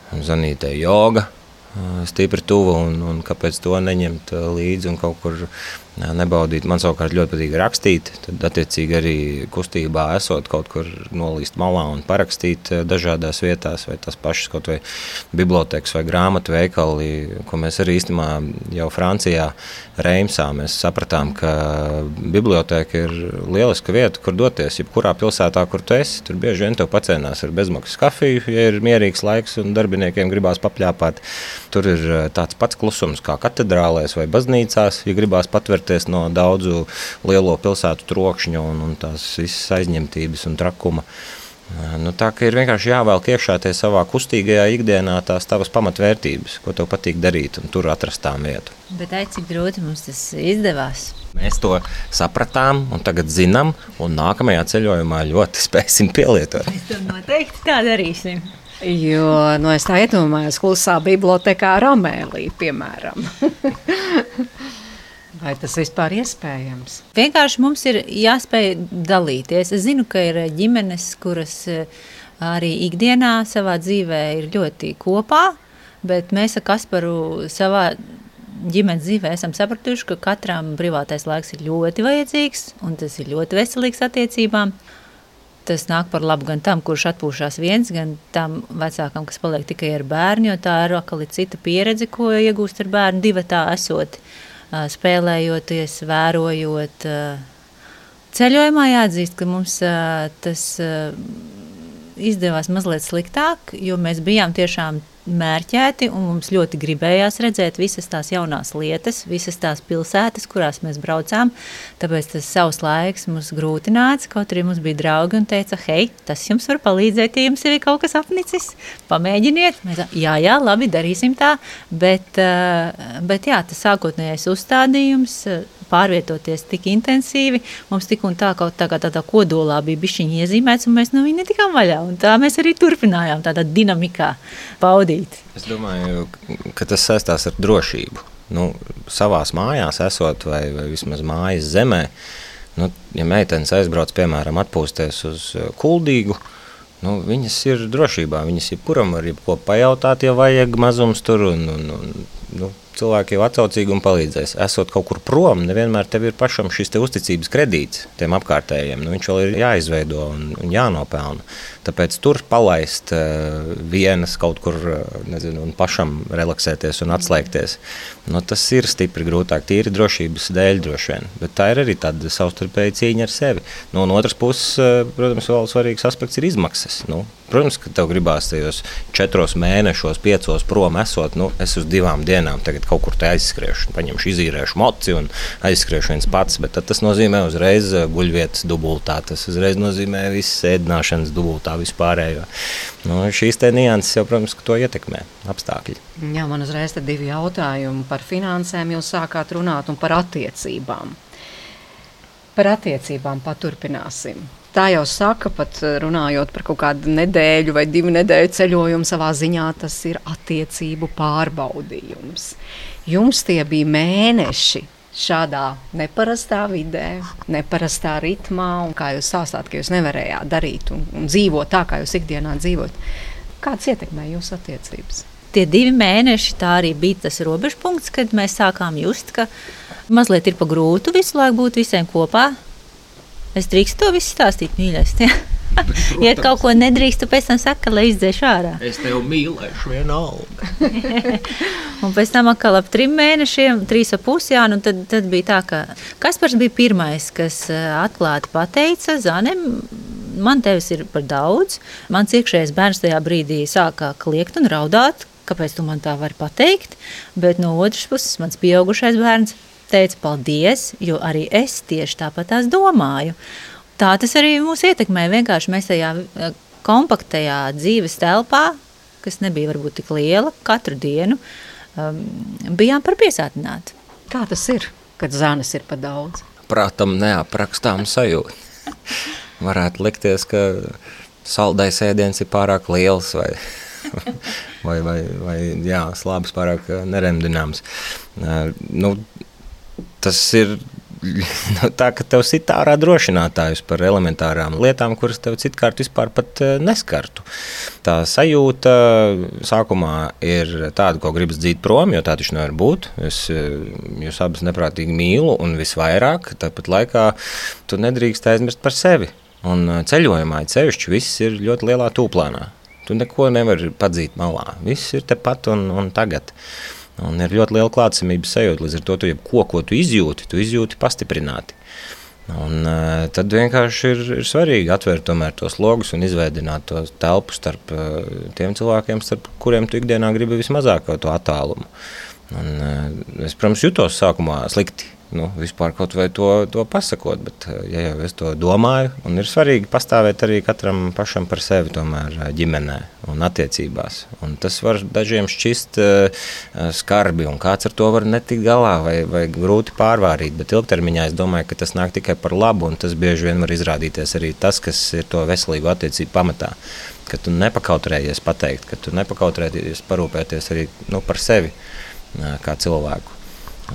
Zanītē joga, stipri tuvu un, un kāpēc to neņemt līdzi un kaut kur nebaudīt. Man savukārt ļoti patīk rakstīt. Tad, attiecīgi, arī kustībā esot kaut kur nolīst malā un parakstīt eh, dažādās vietās, vai tas pašas kaut vai bibliotekas vai grāmatu veikali, ko mēs arī īstenībā jau Francijā, Reimsā, mēs sapratām, ka biblioteka ir lieliska vieta, kur doties. Jebkurā pilsētā, kur tu esi, tur bieži vien tev pacēnās ar bezmaksas kafiju, ja ir mierīgs laiks un darbiniekiem gribās papļāpāt. Tur ir eh, tāds pats klusums kā katedrālēs vai baznīcās, ja gribās patvert atturēties no daudzu lielo pilsētu trokšņa un, un tās visas aizņemtības un trakuma. Nu, tā ir vienkārši jāvelk iekšā tajā savā kustīgajā ikdienā tās tavas pamatvērtības, ko tev patīk darīt, un tur atrast tām vietu. Bet ai, cik grūti mums tas izdevās? Mēs to sapratām, un tagad zinām, un nākamajā ceļojumā ļoti (laughs) spēsim pielietot. Mēs to noteikti tā darīsim. Jo nu, es tā iedomājos, klusā bibliotekā Ramēlī, piemēram. (laughs) Vai tas vispār iespējams? Vienkārši mums ir jāspēj dalīties. Es zinu, ka ir ģimenes, kuras eh, arī ikdienā savā dzīvē ir ļoti kopā, bet mēs ar Kasparu savā ģimenes dzīvē esam sapratuši, ka katram privātais laiks ir ļoti vajadzīgs un tas ir ļoti veselīgs attiecībām. Tas nāk par labu gan tam, kurš atpūšas viens, gan tam vecākam, kas paliek tikai ar bērnu, jo tā ir atkal cita pieredze, ko iegūst ar bērnu divi tā esot. Uh, spēlējoties, vērojot. Ceļojumā jāatzīst, ka mums tas izdevās mazliet sliktāk, jo mēs bijām tiešām mērķēti, un mums ļoti gribējās redzēt visas tās jaunās lietas, visas tās pilsētas, kurās mēs braucām. Tāpēc tas savs laiks mums grūti nāca, kaut arī mums bija draugi un teica, hei, tas jums var palīdzēt, ja jums ir kaut kas apnicis, pamēģiniet. Mēs, jā, jā, labi, darīsim tā, bet, eh, bet jā, tas sākotnējais uzstādījums pārvietoties tik intensīvi. Mums tik un tā kaut tā kā tādā kodolā bija bišķiņi iezīmēts, un mēs no viņa netikām vaļā. Un tā mēs arī turpinājām tādā dinamikā paudīt. Es domāju, ka tas saistās ar drošību. Nu, savās mājās esot vai, vai vismaz mājas zemē, Nu, ja meitenes aizbrauc, piemēram, atpūsties uz kuldīgu, nu, viņas ir drošībā. Viņas jebkuram var jebko pajautāt, ja vajag mazums tur. Un, un, un, nu, cilvēki jau atsaucīgi un palīdzēs. Esot kaut kur prom, nevienmēr tev ir pašam šis uzticības kredīts tiem apkārtējiem. Nu, viņš vēl ir jāizveido un, un jānopelna. Tāpēc tur palaist uh, vienas kaut kur, uh, nezinu, un pašam relaksēties un atslēgties, nu, tas ir stipri grūtāk. Tīri drošības dēļ droši vien. Bet tā ir arī tāda savstarpēja cīņa ar sevi. Nu, no otras puses, uh, protams, vēl svarīgs aspekts ir izmaksas. Nu, protams, ka tev gribās tajos četros mēnešos, piecos prom esot, nu, es uz divām dienām tagad kaut kur te aizskriešu, paņemšu, izīrēšu moci un aizskriešu viens pats. Bet tas nozīmē uzreiz eh, guļvietas dubultā, tas uzreiz nozīmē visas ēdināšanas dubultā, vispārējo. Nu, šīs te nianses jau, protams, to ietekmē apstākļi. Jā, man uzreiz ir divi jautājumi par finansēm. Jūs sākāt runāt un par attiecībām. Par attiecībām paturpināsim. Tā jau saka, pat runājot par kaut kādu nedēļu vai divu nedēļu ceļojumu, savā ziņā tas ir attiecību pārbaudījums. Jums tie bija mēneši šādā neparastā vidē, neparastā ritmā, un kā jūs stāstāt, ka jūs nevarējāt darīt un, un dzīvot tā, kā jūs ikdienā dzīvojat. Kāds ietekmē jūsu attiecības? Tie divi mēneši tā arī bija tas robežpunkts, kad mēs sākām just, ka mazliet ir pa grūtu visu laiku būt visiem kopā. Es drīkstu to visu stāstīt, mīļais. (laughs) ja kaut ko nedrīkst, tad pēc tam saka, lai izdzēš ārā. Es tevi mīlēšu vienalga. (laughs) un pēc tam atkal ap trim mēnešiem, trīs ap pusi, jā, nu tad, tad bija tā, ka Kaspars bija pirmais, kas eh, atklāti pateica Zanem, man tevis ir par daudz. Mans iekšējais bērns tajā brīdī sāka kliegt un raudāt, kāpēc tu man tā vari pateikt, bet no otras puses mans pieaugušais bērns teica paldies, jo arī es tieši tāpat tās domāju. Tā tas arī mūs ietekmē. Vienkārši mēs tajā eh, kompaktajā dzīves telpā, kas nebija varbūt tik liela, katru dienu um, bijām par piesātināti. Kā tas ir, kad zānes ir pa daudz? Prātam neaprakstām sajūta. (laughs) Varētu likties, ka saldais ēdiens ir pārāk liels vai, (laughs) vai, vai, vai jā, slāpes pārāk neremdināms. Uh, nu, tas ir (laughs) nu, tā, ka tev sit ārā drošinātājus par elementārām lietām, kuras tev citkārt vispār pat eh, neskartu. Tā sajūta sākumā ir tāda, ko gribas dzīt prom, jo tā taču nevar būt. Es eh, jūs abas neprātīgi mīlu un visvairāk, tāpat laikā tu nedrīkst aizmirst par sevi. Un eh, ceļojumā ceļšķi viss ir ļoti lielā tūplānā. Tu neko nevari padzīt malā. Viss ir tepat un, un tagad. Un ir ļoti liela klātsamības sajūta. Līdz ar to, tu, ko, ko tu izjūti, tu izjūti pastiprināti. Un, uh, tad vienkārši ir, ir svarīgi atvērt tos logus un izveidot to telpu starp uh, tiem cilvēkiem, starp kuriem tu ikdienā gribi vismazāk to attālumu. Un, uh, es, protams, jutos sākumā slikti nu, vispār kaut vai to, to pasakot. Bet, eh, ja jau es to domāju, un ir svarīgi pastāvēt arī katram pašam par sevi, tomēr eh, ģimenē un attiecībās. Un tas var dažiem šķist uh, skarbi, un kāds ar to var netikt galā vai, vai grūti pārvārīt. Bet ilgtermiņā es domāju, ka tas nāk tikai par labu, un tas bieži vien var izrādīties arī tas, kas ir to veselīgu attiecību pamatā. Ka tu nepakautrējies pateikt, ka tu nepakautrējies parūpēties arī nu, par sevi kā cilvēku.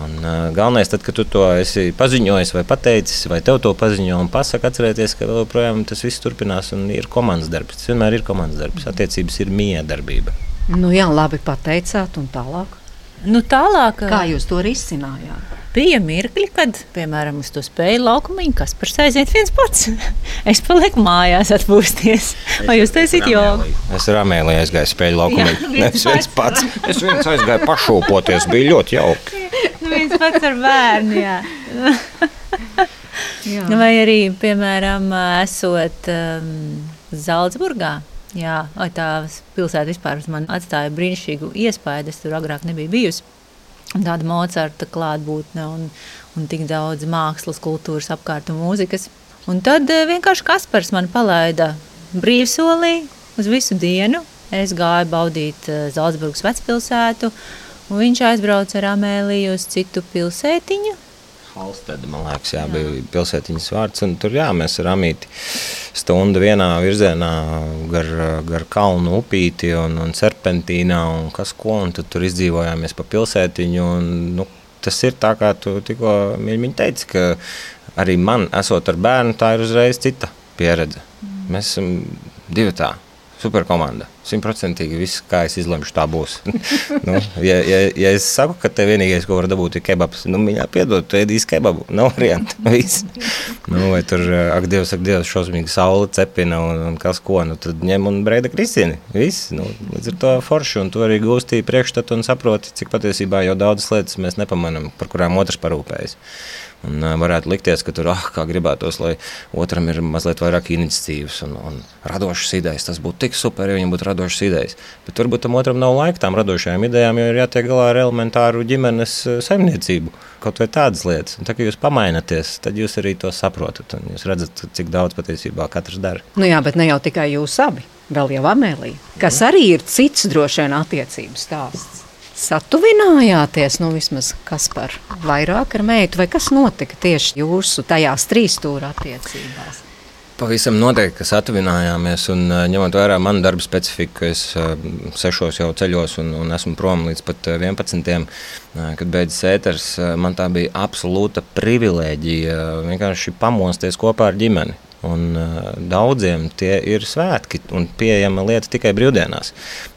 Un, uh, galvenais, tad, kad tu to esi paziņojis, vai pateicis, vai tev to paziņo un pasaka, atcerieties, ka joprojām tas viss turpinās un ir komandas darbs. Tas vienmēr ir komandas darbs. Attiecības ir miedarbība. Nu, jā, labi pateicāt, un tālāk. Nu, tālāk Kā jūs to risinājāt? Bija mirkļi, kad, piemēram, uz to spēļu laukumu, kas par aiziet viens pats. (laughs) es palieku mājās, atpūsties. Vai jūs taisīt jogu? Es ar Amēliju aizgāju spēļu laukumā. Nevis (laughs) viens pats. Es viens aizgāju pašūpoties, bija ļoti jauki. nu, viens pats ar bērnu, jā. (laughs) jā. Vai arī, piemēram, esot um, Zaldzburgā. Jā, tā pilsēta vispār man atstāja brīnišķīgu iespēju. Es tur agrāk nebiju bijusi tāda Mocarta klātbūtne un, un tik daudz mākslas, kultūras apkārt un mūzikas. Un tad eh, vienkārši Kaspars man palaida brīvsolī uz visu dienu. Es gāju baudīt eh, Zaldzburgas vecpilsētu, un viņš aizbrauca ar Amēliju uz citu pilsētiņu, Halsteda, man liekas, jā, jā. bija pilsētiņas vārds. Tur jā, mēs ar Amīti stundu vienā virzienā gar, gar kalnu upīti un, un serpentīnā un kas ko, un tur izdzīvojāmies pa pilsētiņu. Un, nu, tas ir tā, kā tu tikko teici, ka arī man, esot ar bērnu, tā ir uzreiz cita pieredze. Mēs esam divi tādi superkomanda. Simtprocentīgi viss, kā es izlemšu, tā būs. (laughs) nu, ja, ja, ja es saku, ka te vienīgais, ko var dabūt, ir kebabs, nu, viņa piedod, tu ēdīsi kebabu. Nav variantu. (laughs) nu, vai tur, ak, Dievs, ak, Dievs, šausmīgi saule cepina un, un kas ko, nu, tad ņem un breida Kristīni. Viss, nu, līdz ar to forši, un tu arī gūstīji priekšstatu un saproti, cik patiesībā jau daudzas lietas mēs nepamanam, par kurām otrs parūpējas. Un, varētu likties, ka tur ah, gribētos, lai otram ir mazliet vairāk iniciatīvas un, un radošas idejas. Tas būtu tik super, ja viņam būtu radošas idejas. Bet varbūt tam otram nav laika tām radošajām idejām, jo ir jātiek galā ar elementāru ģimenes saimniecību. Kaut vai tādas lietas. Un tā kā jūs pamaināties, tad jūs arī to saprotat. Jūs redzat, cik daudz patiesībā katrs dara. Nu jā, bet ne jau tikai jūs abi, vēl jau Amēlija, kas arī ir cits droši vien attiecības stāsts satuvinājāties, nu vismaz kas par vairāk ar meitu, vai kas notika tieši jūsu tajās trīs stūra attiecībās? Pavisam noteikti, ka satuvinājāmies, un ņemot vērā manu darbu specifiku, es sešos jau ceļos un, un esmu prom līdz pat 11. Kad beidzas ēters, man tā bija absolūta privilēģija vienkārši pamosties kopā ar ģimeni. Un, uh, daudziem tie ir svētki un pieejama lieta tikai brīvdienās.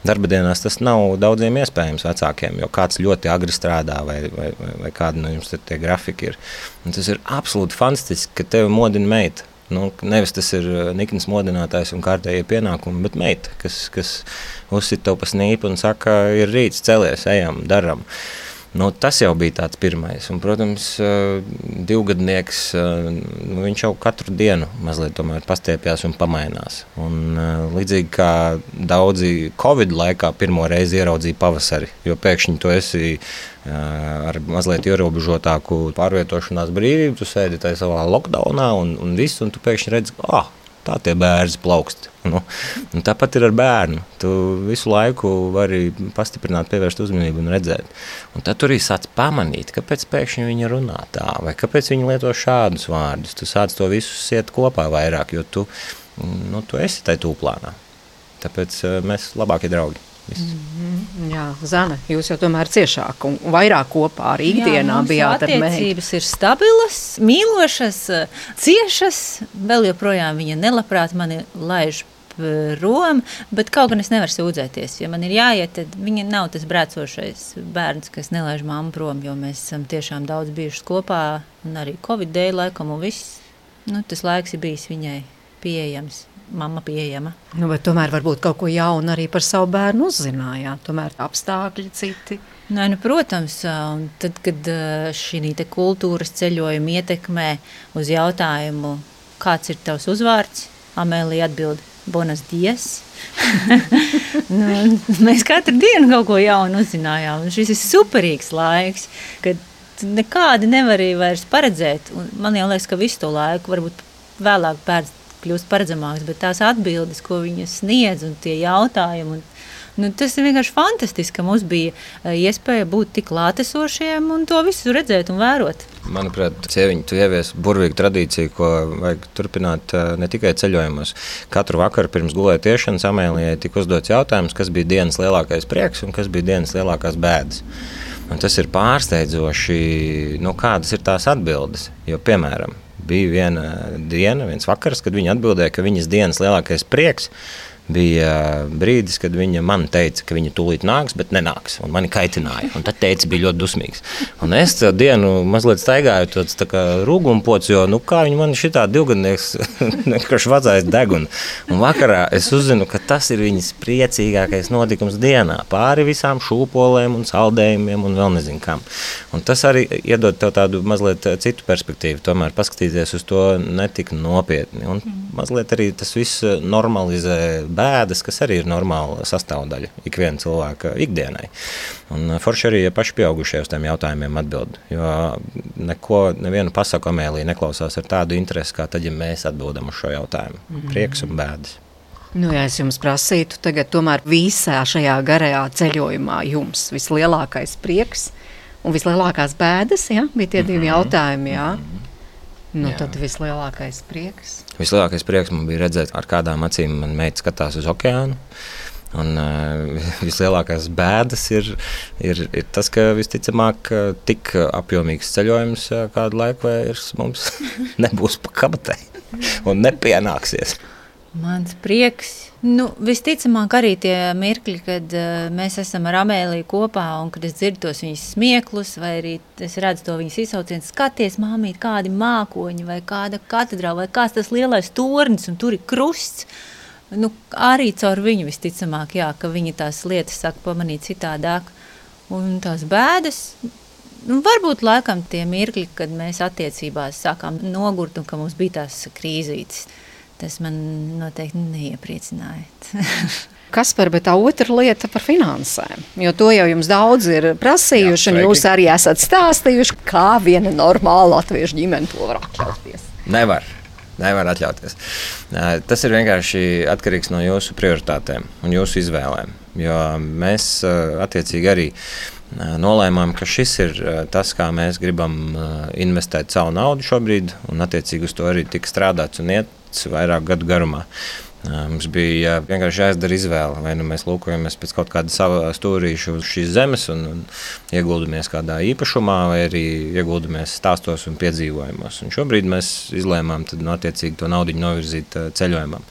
Darba dienās tas nav daudziem iespējams vecākiem, jo kāds ļoti agri strādā vai, vai, vai, vai kāda no jums tie grafiki ir. Un tas ir absolūti fantastiski, ka tevi modina meita. Nu, nevis tas ir nikns modinātājs un kārtējie pienākumi, bet meita, kas, kas uzsit tev pa snīpu un saka, ir rīts, celies, ejam, daram. Uh, Nu, tas jau bija tāds pirmais. Un, protams, divgadnieks, nu, viņš jau katru dienu mazliet pastiepjas un pamainās. Un, līdzīgi kā daudzi Covid laikā pirmo reizi ieraudzīja pavasari, jo pēkšņi tu esi ar mazliet ierobežotāku pārvietošanās brīvību, tu sēdi tajā savā lockdownā un, un viss, un tu pēkšņi redzi, ka ah, tā tie bērni plaukst. Nu, tāpat ir ar bērnu. Tu visu laiku vari pastiprināt, pievērst uzmanību un redzēt. Un tad tur arī sāc pamanīt, kāpēc pēkšņi viņi runā tā, vai kāpēc viņi lieto šādus vārdus. Tu sāc to visu siet kopā vairāk, jo tu, nu, tu esi tajā tūplānā. Tāpēc eh, mēs labākie draugi. Mm -hmm. Jā, Zana, jūs jau tomēr ciešāk un vairāk kopā ar ikdienā Jā, bijāt ar meitu. Attiecības ir stabilas, mīlošas, ciešas, vēl joprojām viņa nelabprāt mani laiž prom, bet kaut gan es nevaru sūdzēties. Ja man ir jāiet, tad viņa nav tas brēcošais bērns, kas nelaiž mammu prom, jo mēs esam tiešām daudz bijuši kopā, un arī Covid dēļ laikam, un viss, nu, tas laiks ir bijis viņai pieejams mamma pieejama. Nu, tomēr varbūt kaut ko jaunu arī par savu bērnu uzzinājāt. Tomēr apstākļi citi. Nē, nu, protams, tad, kad šī kultūras ceļojuma ietekmē uz jautājumu, kāds ir tavs uzvārds, Amēlija atbild Bonas Dies. (laughs) nu, mēs katru dienu kaut ko jaunu uzzinājām. Šis ir superīgs laiks, kad nekādi nevar vairs paredzēt. Un man liekas, ka visu to laiku varbūt vēlāk bērns kļūst paredzamāks, bet tās atbildes, ko viņas sniedz un tie jautājumi. Un, Nu, tas ir vienkārši fantastiski, ka mums bija eh, iespēja būt tik klātesošiem un to visu redzēt un vērot. Manuprāt, Cieviņš, tu ievies burvīgu tradīciju, ko vajag turpināt eh, ne tikai ceļojumos. Katru vakaru pirms gulētiešanas Amēlijai tika uzdots jautājums, kas bija dienas lielākais prieks un kas bija dienas lielākās bēdas. Un tas ir pārsteidzoši, nu, kādas ir tās atbildes. Jo, piemēram, bija viena diena, viens vakars, kad viņa atbildēja, ka viņas dienas lielākais prieks bija brīdis, kad viņa man teica, ka viņa tūlīt nāks, bet nenāks. Un mani kaitināja. Un tad teica, bija ļoti dusmīgs. Un es to dienu mazliet staigāju, tāds tā kā rūgumpots, jo nu, kā viņa man šitā divgadnieks (laughs) vienkārši vadzājas degunu. Un vakarā es uzzinu, ka tas ir viņas priecīgākais notikums dienā. Pāri visām šūpolēm un saldējumiem un vēl nezinu kam. Un tas arī iedod tev tādu mazliet citu perspektīvu. Tomēr paskatīties uz to netik nopietni. Un mazliet arī tas viss normalizē bēdas, kas arī ir normāla sastāvdaļa ikviena cilvēka ikdienai. Un forši arī ja paši pieaugušie uz tiem jautājumiem atbild. Jo neko, nevienu pasaku Amēlija neklausās ar tādu interesi, kā tad, ja mēs atbildam uz šo jautājumu. Mm. Prieks un bēdas. Nu, ja es jums prasītu, tagad tomēr visā šajā garajā ceļojumā jums vislielākais prieks un vislielākās bēdas, ja? bija tie divi mm -hmm. jautājumi, jā. Mm -hmm. Nu, Jā. tad vislielākais prieks. Vislielākais prieks man bija redzēt, ar kādām acīm man meita skatās uz okeānu. Un, uh, (laughs) vislielākās bēdas ir, ir, ir tas, ka visticamāk tik apjomīgs ceļojums kādu laiku vairs mums (laughs) nebūs pa kabatei un nepienāksies. Mans prieks. Nu, visticamāk, arī tie mirkļi, kad uh, mēs esam ar Amēliju kopā un kad es dzirdu tos viņas smieklus, vai arī es redzu to viņas izsaucienu, skaties, māmīt, kādi mākoņi, vai kāda katedrāla, vai kāds tas lielais tornis, un tur ir krusts. Nu, arī caur viņu visticamāk, jā, ka viņa tās lietas saka pamanīt citādāk. Un tās bēdas, nu, varbūt laikam tie mirkļi, kad mēs attiecībās sākām nogurt un ka mums bija tās krīzītes. Tas man noteikti neiepriecināja. (laughs) Kas par tā otra lieta par finansēm? Jo to jau jums daudz ir prasījuši, Jā, un jūs arī esat stāstījuši, kā viena normāla latviešu ģimene to var atļauties. Nevar. Nevar atļauties. Tas ir vienkārši atkarīgs no jūsu prioritātēm un jūsu izvēlēm. Jo mēs attiecīgi arī nolēmām, ka šis ir tas, kā mēs gribam investēt savu naudu šobrīd, un attiecīgi uz to arī tika strādāts un iet vairāk gadu garumā. Mums bija vienkārši jāizdara izvēle. Vai nu mēs lūkojamies pēc kaut kāda sava stūrīša uz šīs zemes un, un ieguldamies kādā īpašumā, vai arī ieguldamies stāstos un piedzīvojumos. Un šobrīd mēs izlēmām tad, nu, to naudu novirzīt ceļojumam.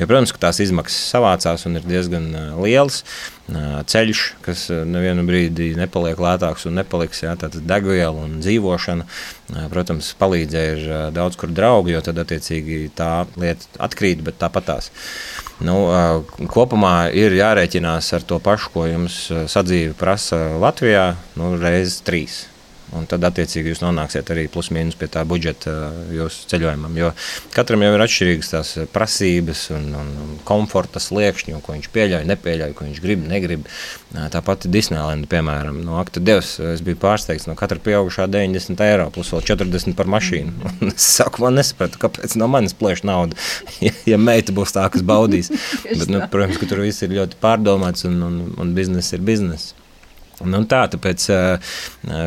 Jo, protams, ka tās izmaksas savācās un ir diezgan lielas ceļš, kas nevienu brīdi nepaliek lētāks un nepaliks. Jā, tātad degviela un dzīvošana, protams, palīdzēja daudz kur draugi, jo tad attiecīgi tā lieta atkrīt, bet tāpat tās. Nu, kopumā ir jārēķinās ar to pašu, ko jums sadzīve prasa Latvijā, nu, reizes trīs. Un tad, attiecīgi, jūs nonāksiet arī plus mīnus pie tā budžeta uh, jūsu ceļojumam. Jo katram jau ir atšķirīgas tās prasības un, un, un komforta sliekšņi, ko viņš pieļauj, nepieļauj, ko viņš grib, negrib. Uh, tāpat Disneylanda, piemēram, no akta Dievs, es biju pārsteigts no katra pieaugušā 90 eiro plus vēl 40 par mašīnu. (laughs) Un es sākumā nesapratu, kāpēc no manis plēš naudu, (laughs) ja, ja meita būs tā, kas baudīs. (laughs) Bet, nu, protams, ka tur viss ir ļoti pārdomāts un, un, un biznesa ir biznesa. Nu, tā, tāpēc uh,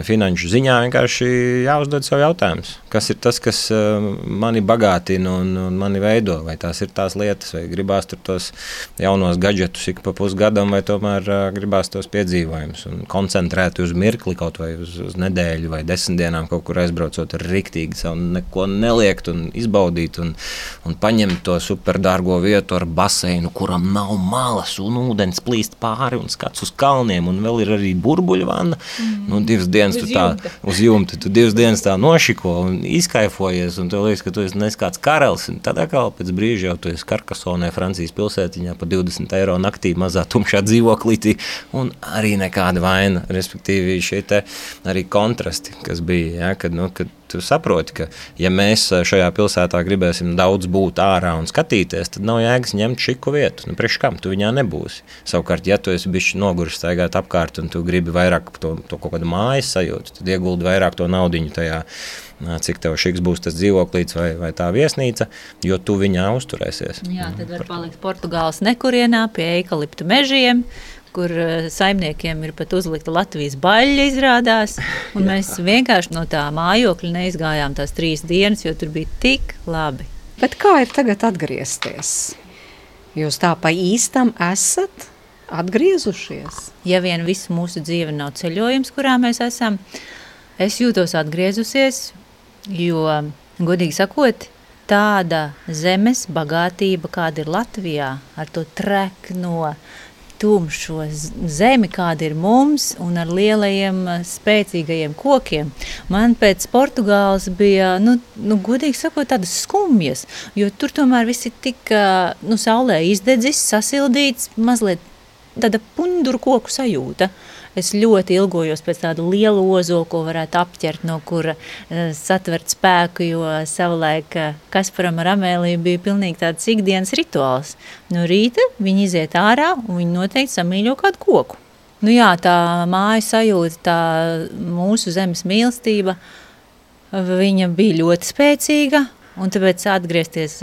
finanšu ziņā vienkārši jāuzdod sev jautājums, kas ir tas, kas uh, mani bagātina un, un mani veido. Vai tās ir tās lietas, vai gribās tur tos jaunos gadgetus ik pa pusgadam, vai tomēr uh, gribās tos piedzīvojumus un koncentrēt uz mirkli kaut vai uz, uz nedēļu vai desmit dienām kaut kur aizbraucot ar riktīgi savu neko neliekt un izbaudīt un, un paņemt to superdārgo vietu ar baseinu, kuram nav malas un ūdens plīst pāri un skats uz kalniem un vēl ir arī burbuļu vanna. Mm. Nu, divas dienas uz tu tā jumta. uz jumta, tu divas dienas tā nošiko un izkaifojies, un tev liekas, ka tu esi neskāds karalis. Tad atkal pēc brīža jau tu esi Karkasonē, Francijas pilsētiņā pa 20 eiro naktī mazā tumšā dzīvoklītī, un arī nekāda vaina, respektīvi šie te arī kontrasti, kas bija, ja, kad, nu, kad tu saproti, ka, ja mēs eh, šajā pilsētā gribēsim daudz būt ārā un skatīties, tad nav jēgas ņemt šiku vietu. Nu, Priekš kam tu viņā nebūsi? Savukārt, ja tu esi bijis noguris staigāt apkārt un tu gribi vairāk to, to kaut kādu mājas sajūtu, tad ieguldi vairāk to naudiņu tajā cik tev šiks būs tas dzīvoklīds vai, vai tā viesnīca, jo tu viņā uzturēsies. Jā, tad var palikt Portugāles nekurienā pie eikaliptu mežiem, kur eh, saimniekiem ir pat uzlikta Latvijas baļķa, izrādās. (laughs) Mēs vienkārši no tā mājokļa neizgājām tās trīs dienas, jo tur bija tik labi. Bet kā ir tagad atgriezties? Jūs tā pa īstam esat atgriezušies? Ja vien visu mūsu dzīve nav ceļojums, kurā mēs esam, es jūtos atgriezusies, jo, godīgi sakot, tāda zemes bagātība, kāda ir Latvijā, ar to trekno, tumšo zemi, kāda ir mums, un ar lielajiem, spēcīgajiem kokiem. Man pēc Portugāles bija, nu, nu godīgi sakot, tādas skumjas, jo tur tomēr viss ir tik nu, saulē izdedzis, sasildīts, mazliet tāda punduru koku sajūta. Es ļoti ilgojos pēc tādu lielu ozolu, ko varētu apķert, no kura uh, satvert spēku, jo savulaik uh, Kasparam ar Amēliju bija pilnīgi tāds ikdienas rituāls. No rīta viņi iziet ārā un viņi noteikti samīļo kādu koku. Nu jā, tā māja sajūta, tā mūsu zemes mīlestība, viņa bija ļoti spēcīga, Un tāpēc atgriezties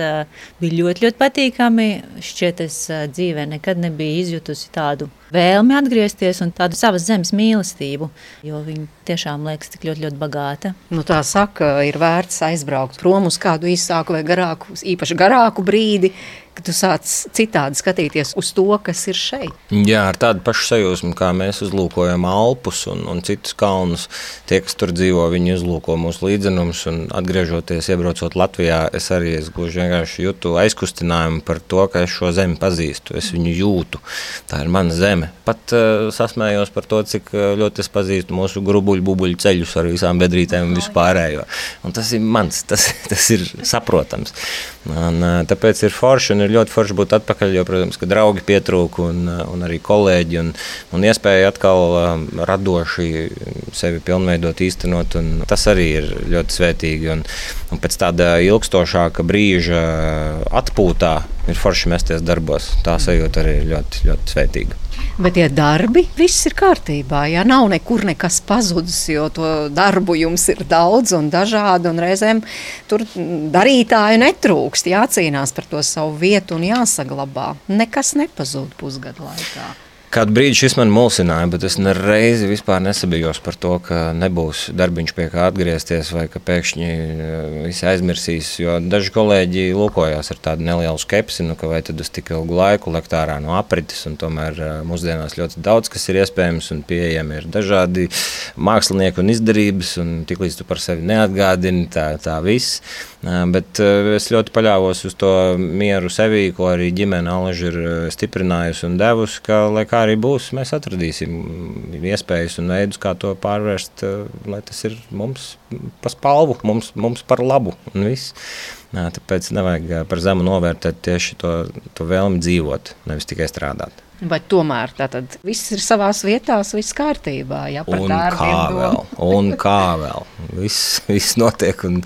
bija ļoti, ļoti patīkami. Šķiet, es dzīvē nekad nebiju izjutusi tādu vēlmi atgriezties un tādu savas zemes mīlestību, jo viņa tiešām liekas tik ļoti, ļoti bagāta. Nu, tā saka, ir vērts aizbraukt prom uz kādu īsāku vai garāku, īpaši garāku brīdi, ka tu sāc citādi skatīties uz to, kas ir šeit. Jā, ar tādu pašu sajūsmu, kā mēs uzlūkojam Alpus un, un citus kalnus. Tie, kas tur dzīvo, viņi uzlūko mūsu līdzenumus. Atgriežoties, iebraucot Latvijā, es arī es gluži vienkārši jūtu aizkustinājumu par to, ka es šo zemi pazīstu. Es viņu jūtu. Tā ir mana zeme. Pat uh, sasmējos par to, cik eh, ļoti es pazīstu mūsu grubuļu, bubuļu ceļus ar visām bedrītēm un vispārējo. Un tas ir mans, tas, (laughs) tas ir saprotams. Un, uh, tāpēc ir forši un ir ļoti forši būt atpakaļ, jo, protams, ka draugi pietrūka un, un arī kolēģi un, un iespēja atkal um, radoši sevi pilnveidot, īstenot. Tas arī ir ļoti svētīgi. Un, un pēc tāda ilgstošāka brīža atpūtā ir forši mesties darbos. Tā sajūta arī ir ļoti, ļoti svētīga. Bet tie darbi, viss ir kārtībā. Jā, nav nekur nekas pazudis, jo to darbu jums ir daudz un dažādi. Un reizēm tur darītāju netrūkst. Jācīnās par to savu vietu un jāsaglabā. Nekas nepazūd pusgadu laikā. Kādu brīdi šis man mulsināja, bet es nereizi vispār nesabijos par to, ka nebūs darbiņš pie kā atgriezties, vai ka pēkšņi eh, visi aizmirsīs. Jo daži kolēģi lūkojās ar tādu nelielu skepsi, nu, ka vai tad uz tik ilgu laiku lekt ārā no aprites, un tomēr eh, mūsdienās ļoti daudz kas ir iespējams un pieejami ir dažādi mākslinieki un izdarības, un tiklīdz tu par sevi neatgādini, tā, tā viss. Bet es ļoti paļāvos uz to mieru sevī, ko arī ģimene Alaži ir stiprinājusi un devusi, ka, lai kā arī būs, mēs atradīsim iespējas un veidus, kā to pārvērst, lai tas ir mums pa spalvu, mums, mums par labu un viss. Tāpēc nevajag par zemu novērtēt tieši to, to vēlmi dzīvot, nevis tikai strādāt. Vai tomēr tātad viss ir savā vietā, viss kārtībā? Jā, un kā vēl, un kā vēl. Viss, viss notiek un,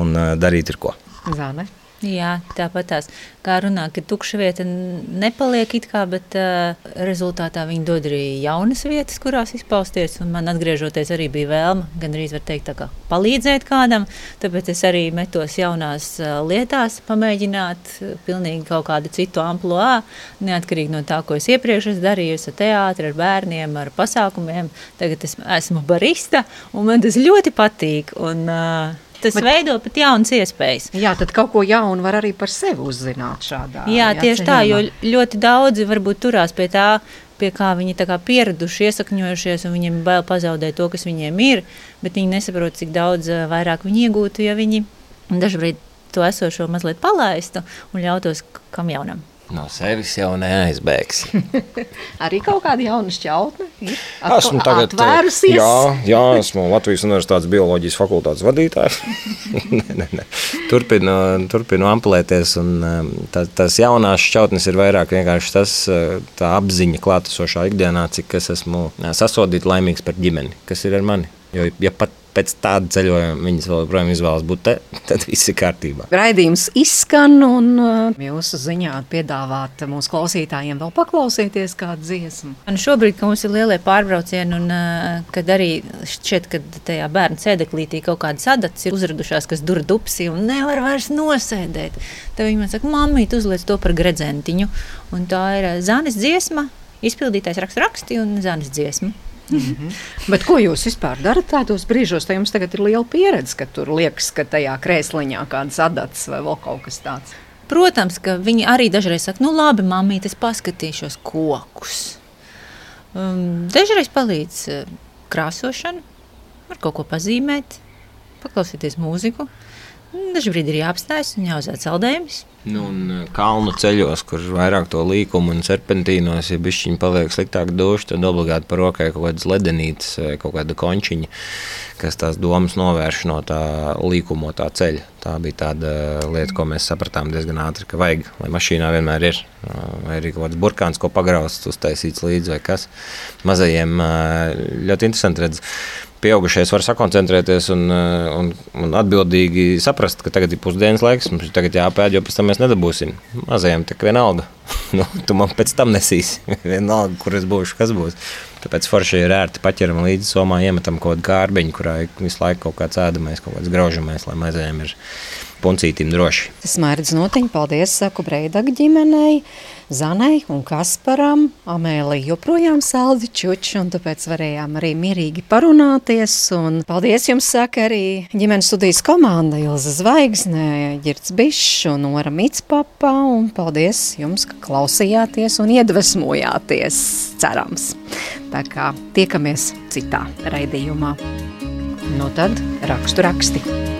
un darīt ir ko. Zāne. Jā, tāpat tās kā runā, ka tukša vieta nepaliek it kā, bet uh, rezultātā viņi dod arī jaunas vietas, kurās izpausties. Un man atgriežoties arī bija vēlme, gandrīz var teikt, kā, palīdzēt kādam. Tāpēc es arī metos jaunās lietās, pamēģināt pilnīgi kaut kādu citu amploā, neatkarīgi no tā, ko es iepriekš esmu darījusi ar teātri, ar bērniem, ar pasākumiem. Tagad es esmu barista, un man tas ļoti patīk. Un, uh, tas Bet, veido pat jaunas iespējas. Jā, tad kaut ko jaunu var arī par sevi uzzināt šādā. Jā, jā tieši tā, jo ļoti daudzi varbūt turās pie tā, pie kā viņi kā pieraduši, iesakņojušies, un viņiem bail pazaudēt to, kas viņiem ir, bet viņi nesaprot, cik daudz eh, vairāk viņi iegūtu, ja viņi dažreiz to esošo mazliet palaistu un ļautos kam jaunam. No sevis jau neaizbēgs. (laughs) Arī kaut kāda jauna šķautne. Esmu tagad atvērusies. Jā, jā, esmu Latvijas Universitātes bioloģijas fakultātes vadītājs. (laughs) ne, ne, ne. Turpinu, turpinu ampulēties. Un, tā, tās jaunās šķautnes ir vairāk vienkārši tas, uh, tā apziņa klātesošā ikdienā, cik es esmu sasodīts laimīgs par ģimeni, kas ir ar mani. Jo, ja pat pēc tāda ceļojuma viņas vēl joprojām izvēlas būt te, tad viss ir kārtībā. Raidījums izskan, un uh, jūsu ziņā piedāvāt mūsu klausītājiem vēl paklausīties kādu dziesmu. Un šobrīd, kad mums ir lielie pārbraucieni, un uh, kad arī šķiet, ka tajā bērnu sēdeklītī kaut kādas adats ir uzradušās, kas dur dupsi un nevar vairs nosēdēt, tad viņi man saka, mammīt, uzliec to par gredzentiņu. Un tā ir uh, Zanes dziesma, izpildītājs raksta raksti un Zanes dziesma. -hmm. Bet ko jūs vispār darat tādos brīžos? Te jums tagad ir liela pieredze, ka tur liekas, ka tajā krēsliņā kādas adatas vai vēl kaut kas tāds. Protams, ka viņi arī dažreiz saka, nu labi, mamīt, es paskatīšos kokus. Um, dažreiz palīdz uh, krāsošana, var kaut ko pazīmēt, paklausīties mūziku. Dažkārt ir jāapstājas un jāuzvērt saldējumus. Nu, un uh, kalnu ceļos, kur vairāk to līkumu un serpentīnos, ja bišķiņi paliek sliktāk duši, tad obligāti par rokai kaut kādas ledenītes vai kaut kāda končiņa, kas tās domas novērš no tā līkumotā ceļa. Tā bija tāda lieta, ko mēs sapratām diezgan ātri, ka vajag, lai mašīnā vienmēr ir. Vai arī kaut kāds burkāns, ko pagraust, uztaisīts līdzi vai kas. Mazajiem ļoti interesanti redzēt pieaugušais var sakoncentrēties un, eh, un, un atbildīgi saprast, ka tagad ir pusdienas laiks, mums ir jāpēd, jo pēc tam mēs nedabūsim. Mazajam tā vienalga. (laughs) nu, tu man pēc tam nesīsi. (laughs) vienalga, kur es būšu, kas būs. Tāpēc forši ir ērti paķeram līdzi somā, iemetam kaut kādu kārbiņu, kurā visu laiku kaut kāds ēdamais, kaut kāds graužamais, lai mazajam ir puncītim droši. Tas mērķis notiņa, paldies, saku Breidaga ģimenei, Zanai un Kasparam. Amēlija joprojām saldi čuči, un tāpēc varējām arī mierīgi parunāties. Un paldies jums, saka arī ģimenes studijas komanda Ilza Zvaigznē, Girts Bišs un Ora Mitspapa, un paldies jums, ka klausījāties un iedvesmojāties, cerams. Tā kā tiekamies citā raidījumā. Nu tad rakstu raksti.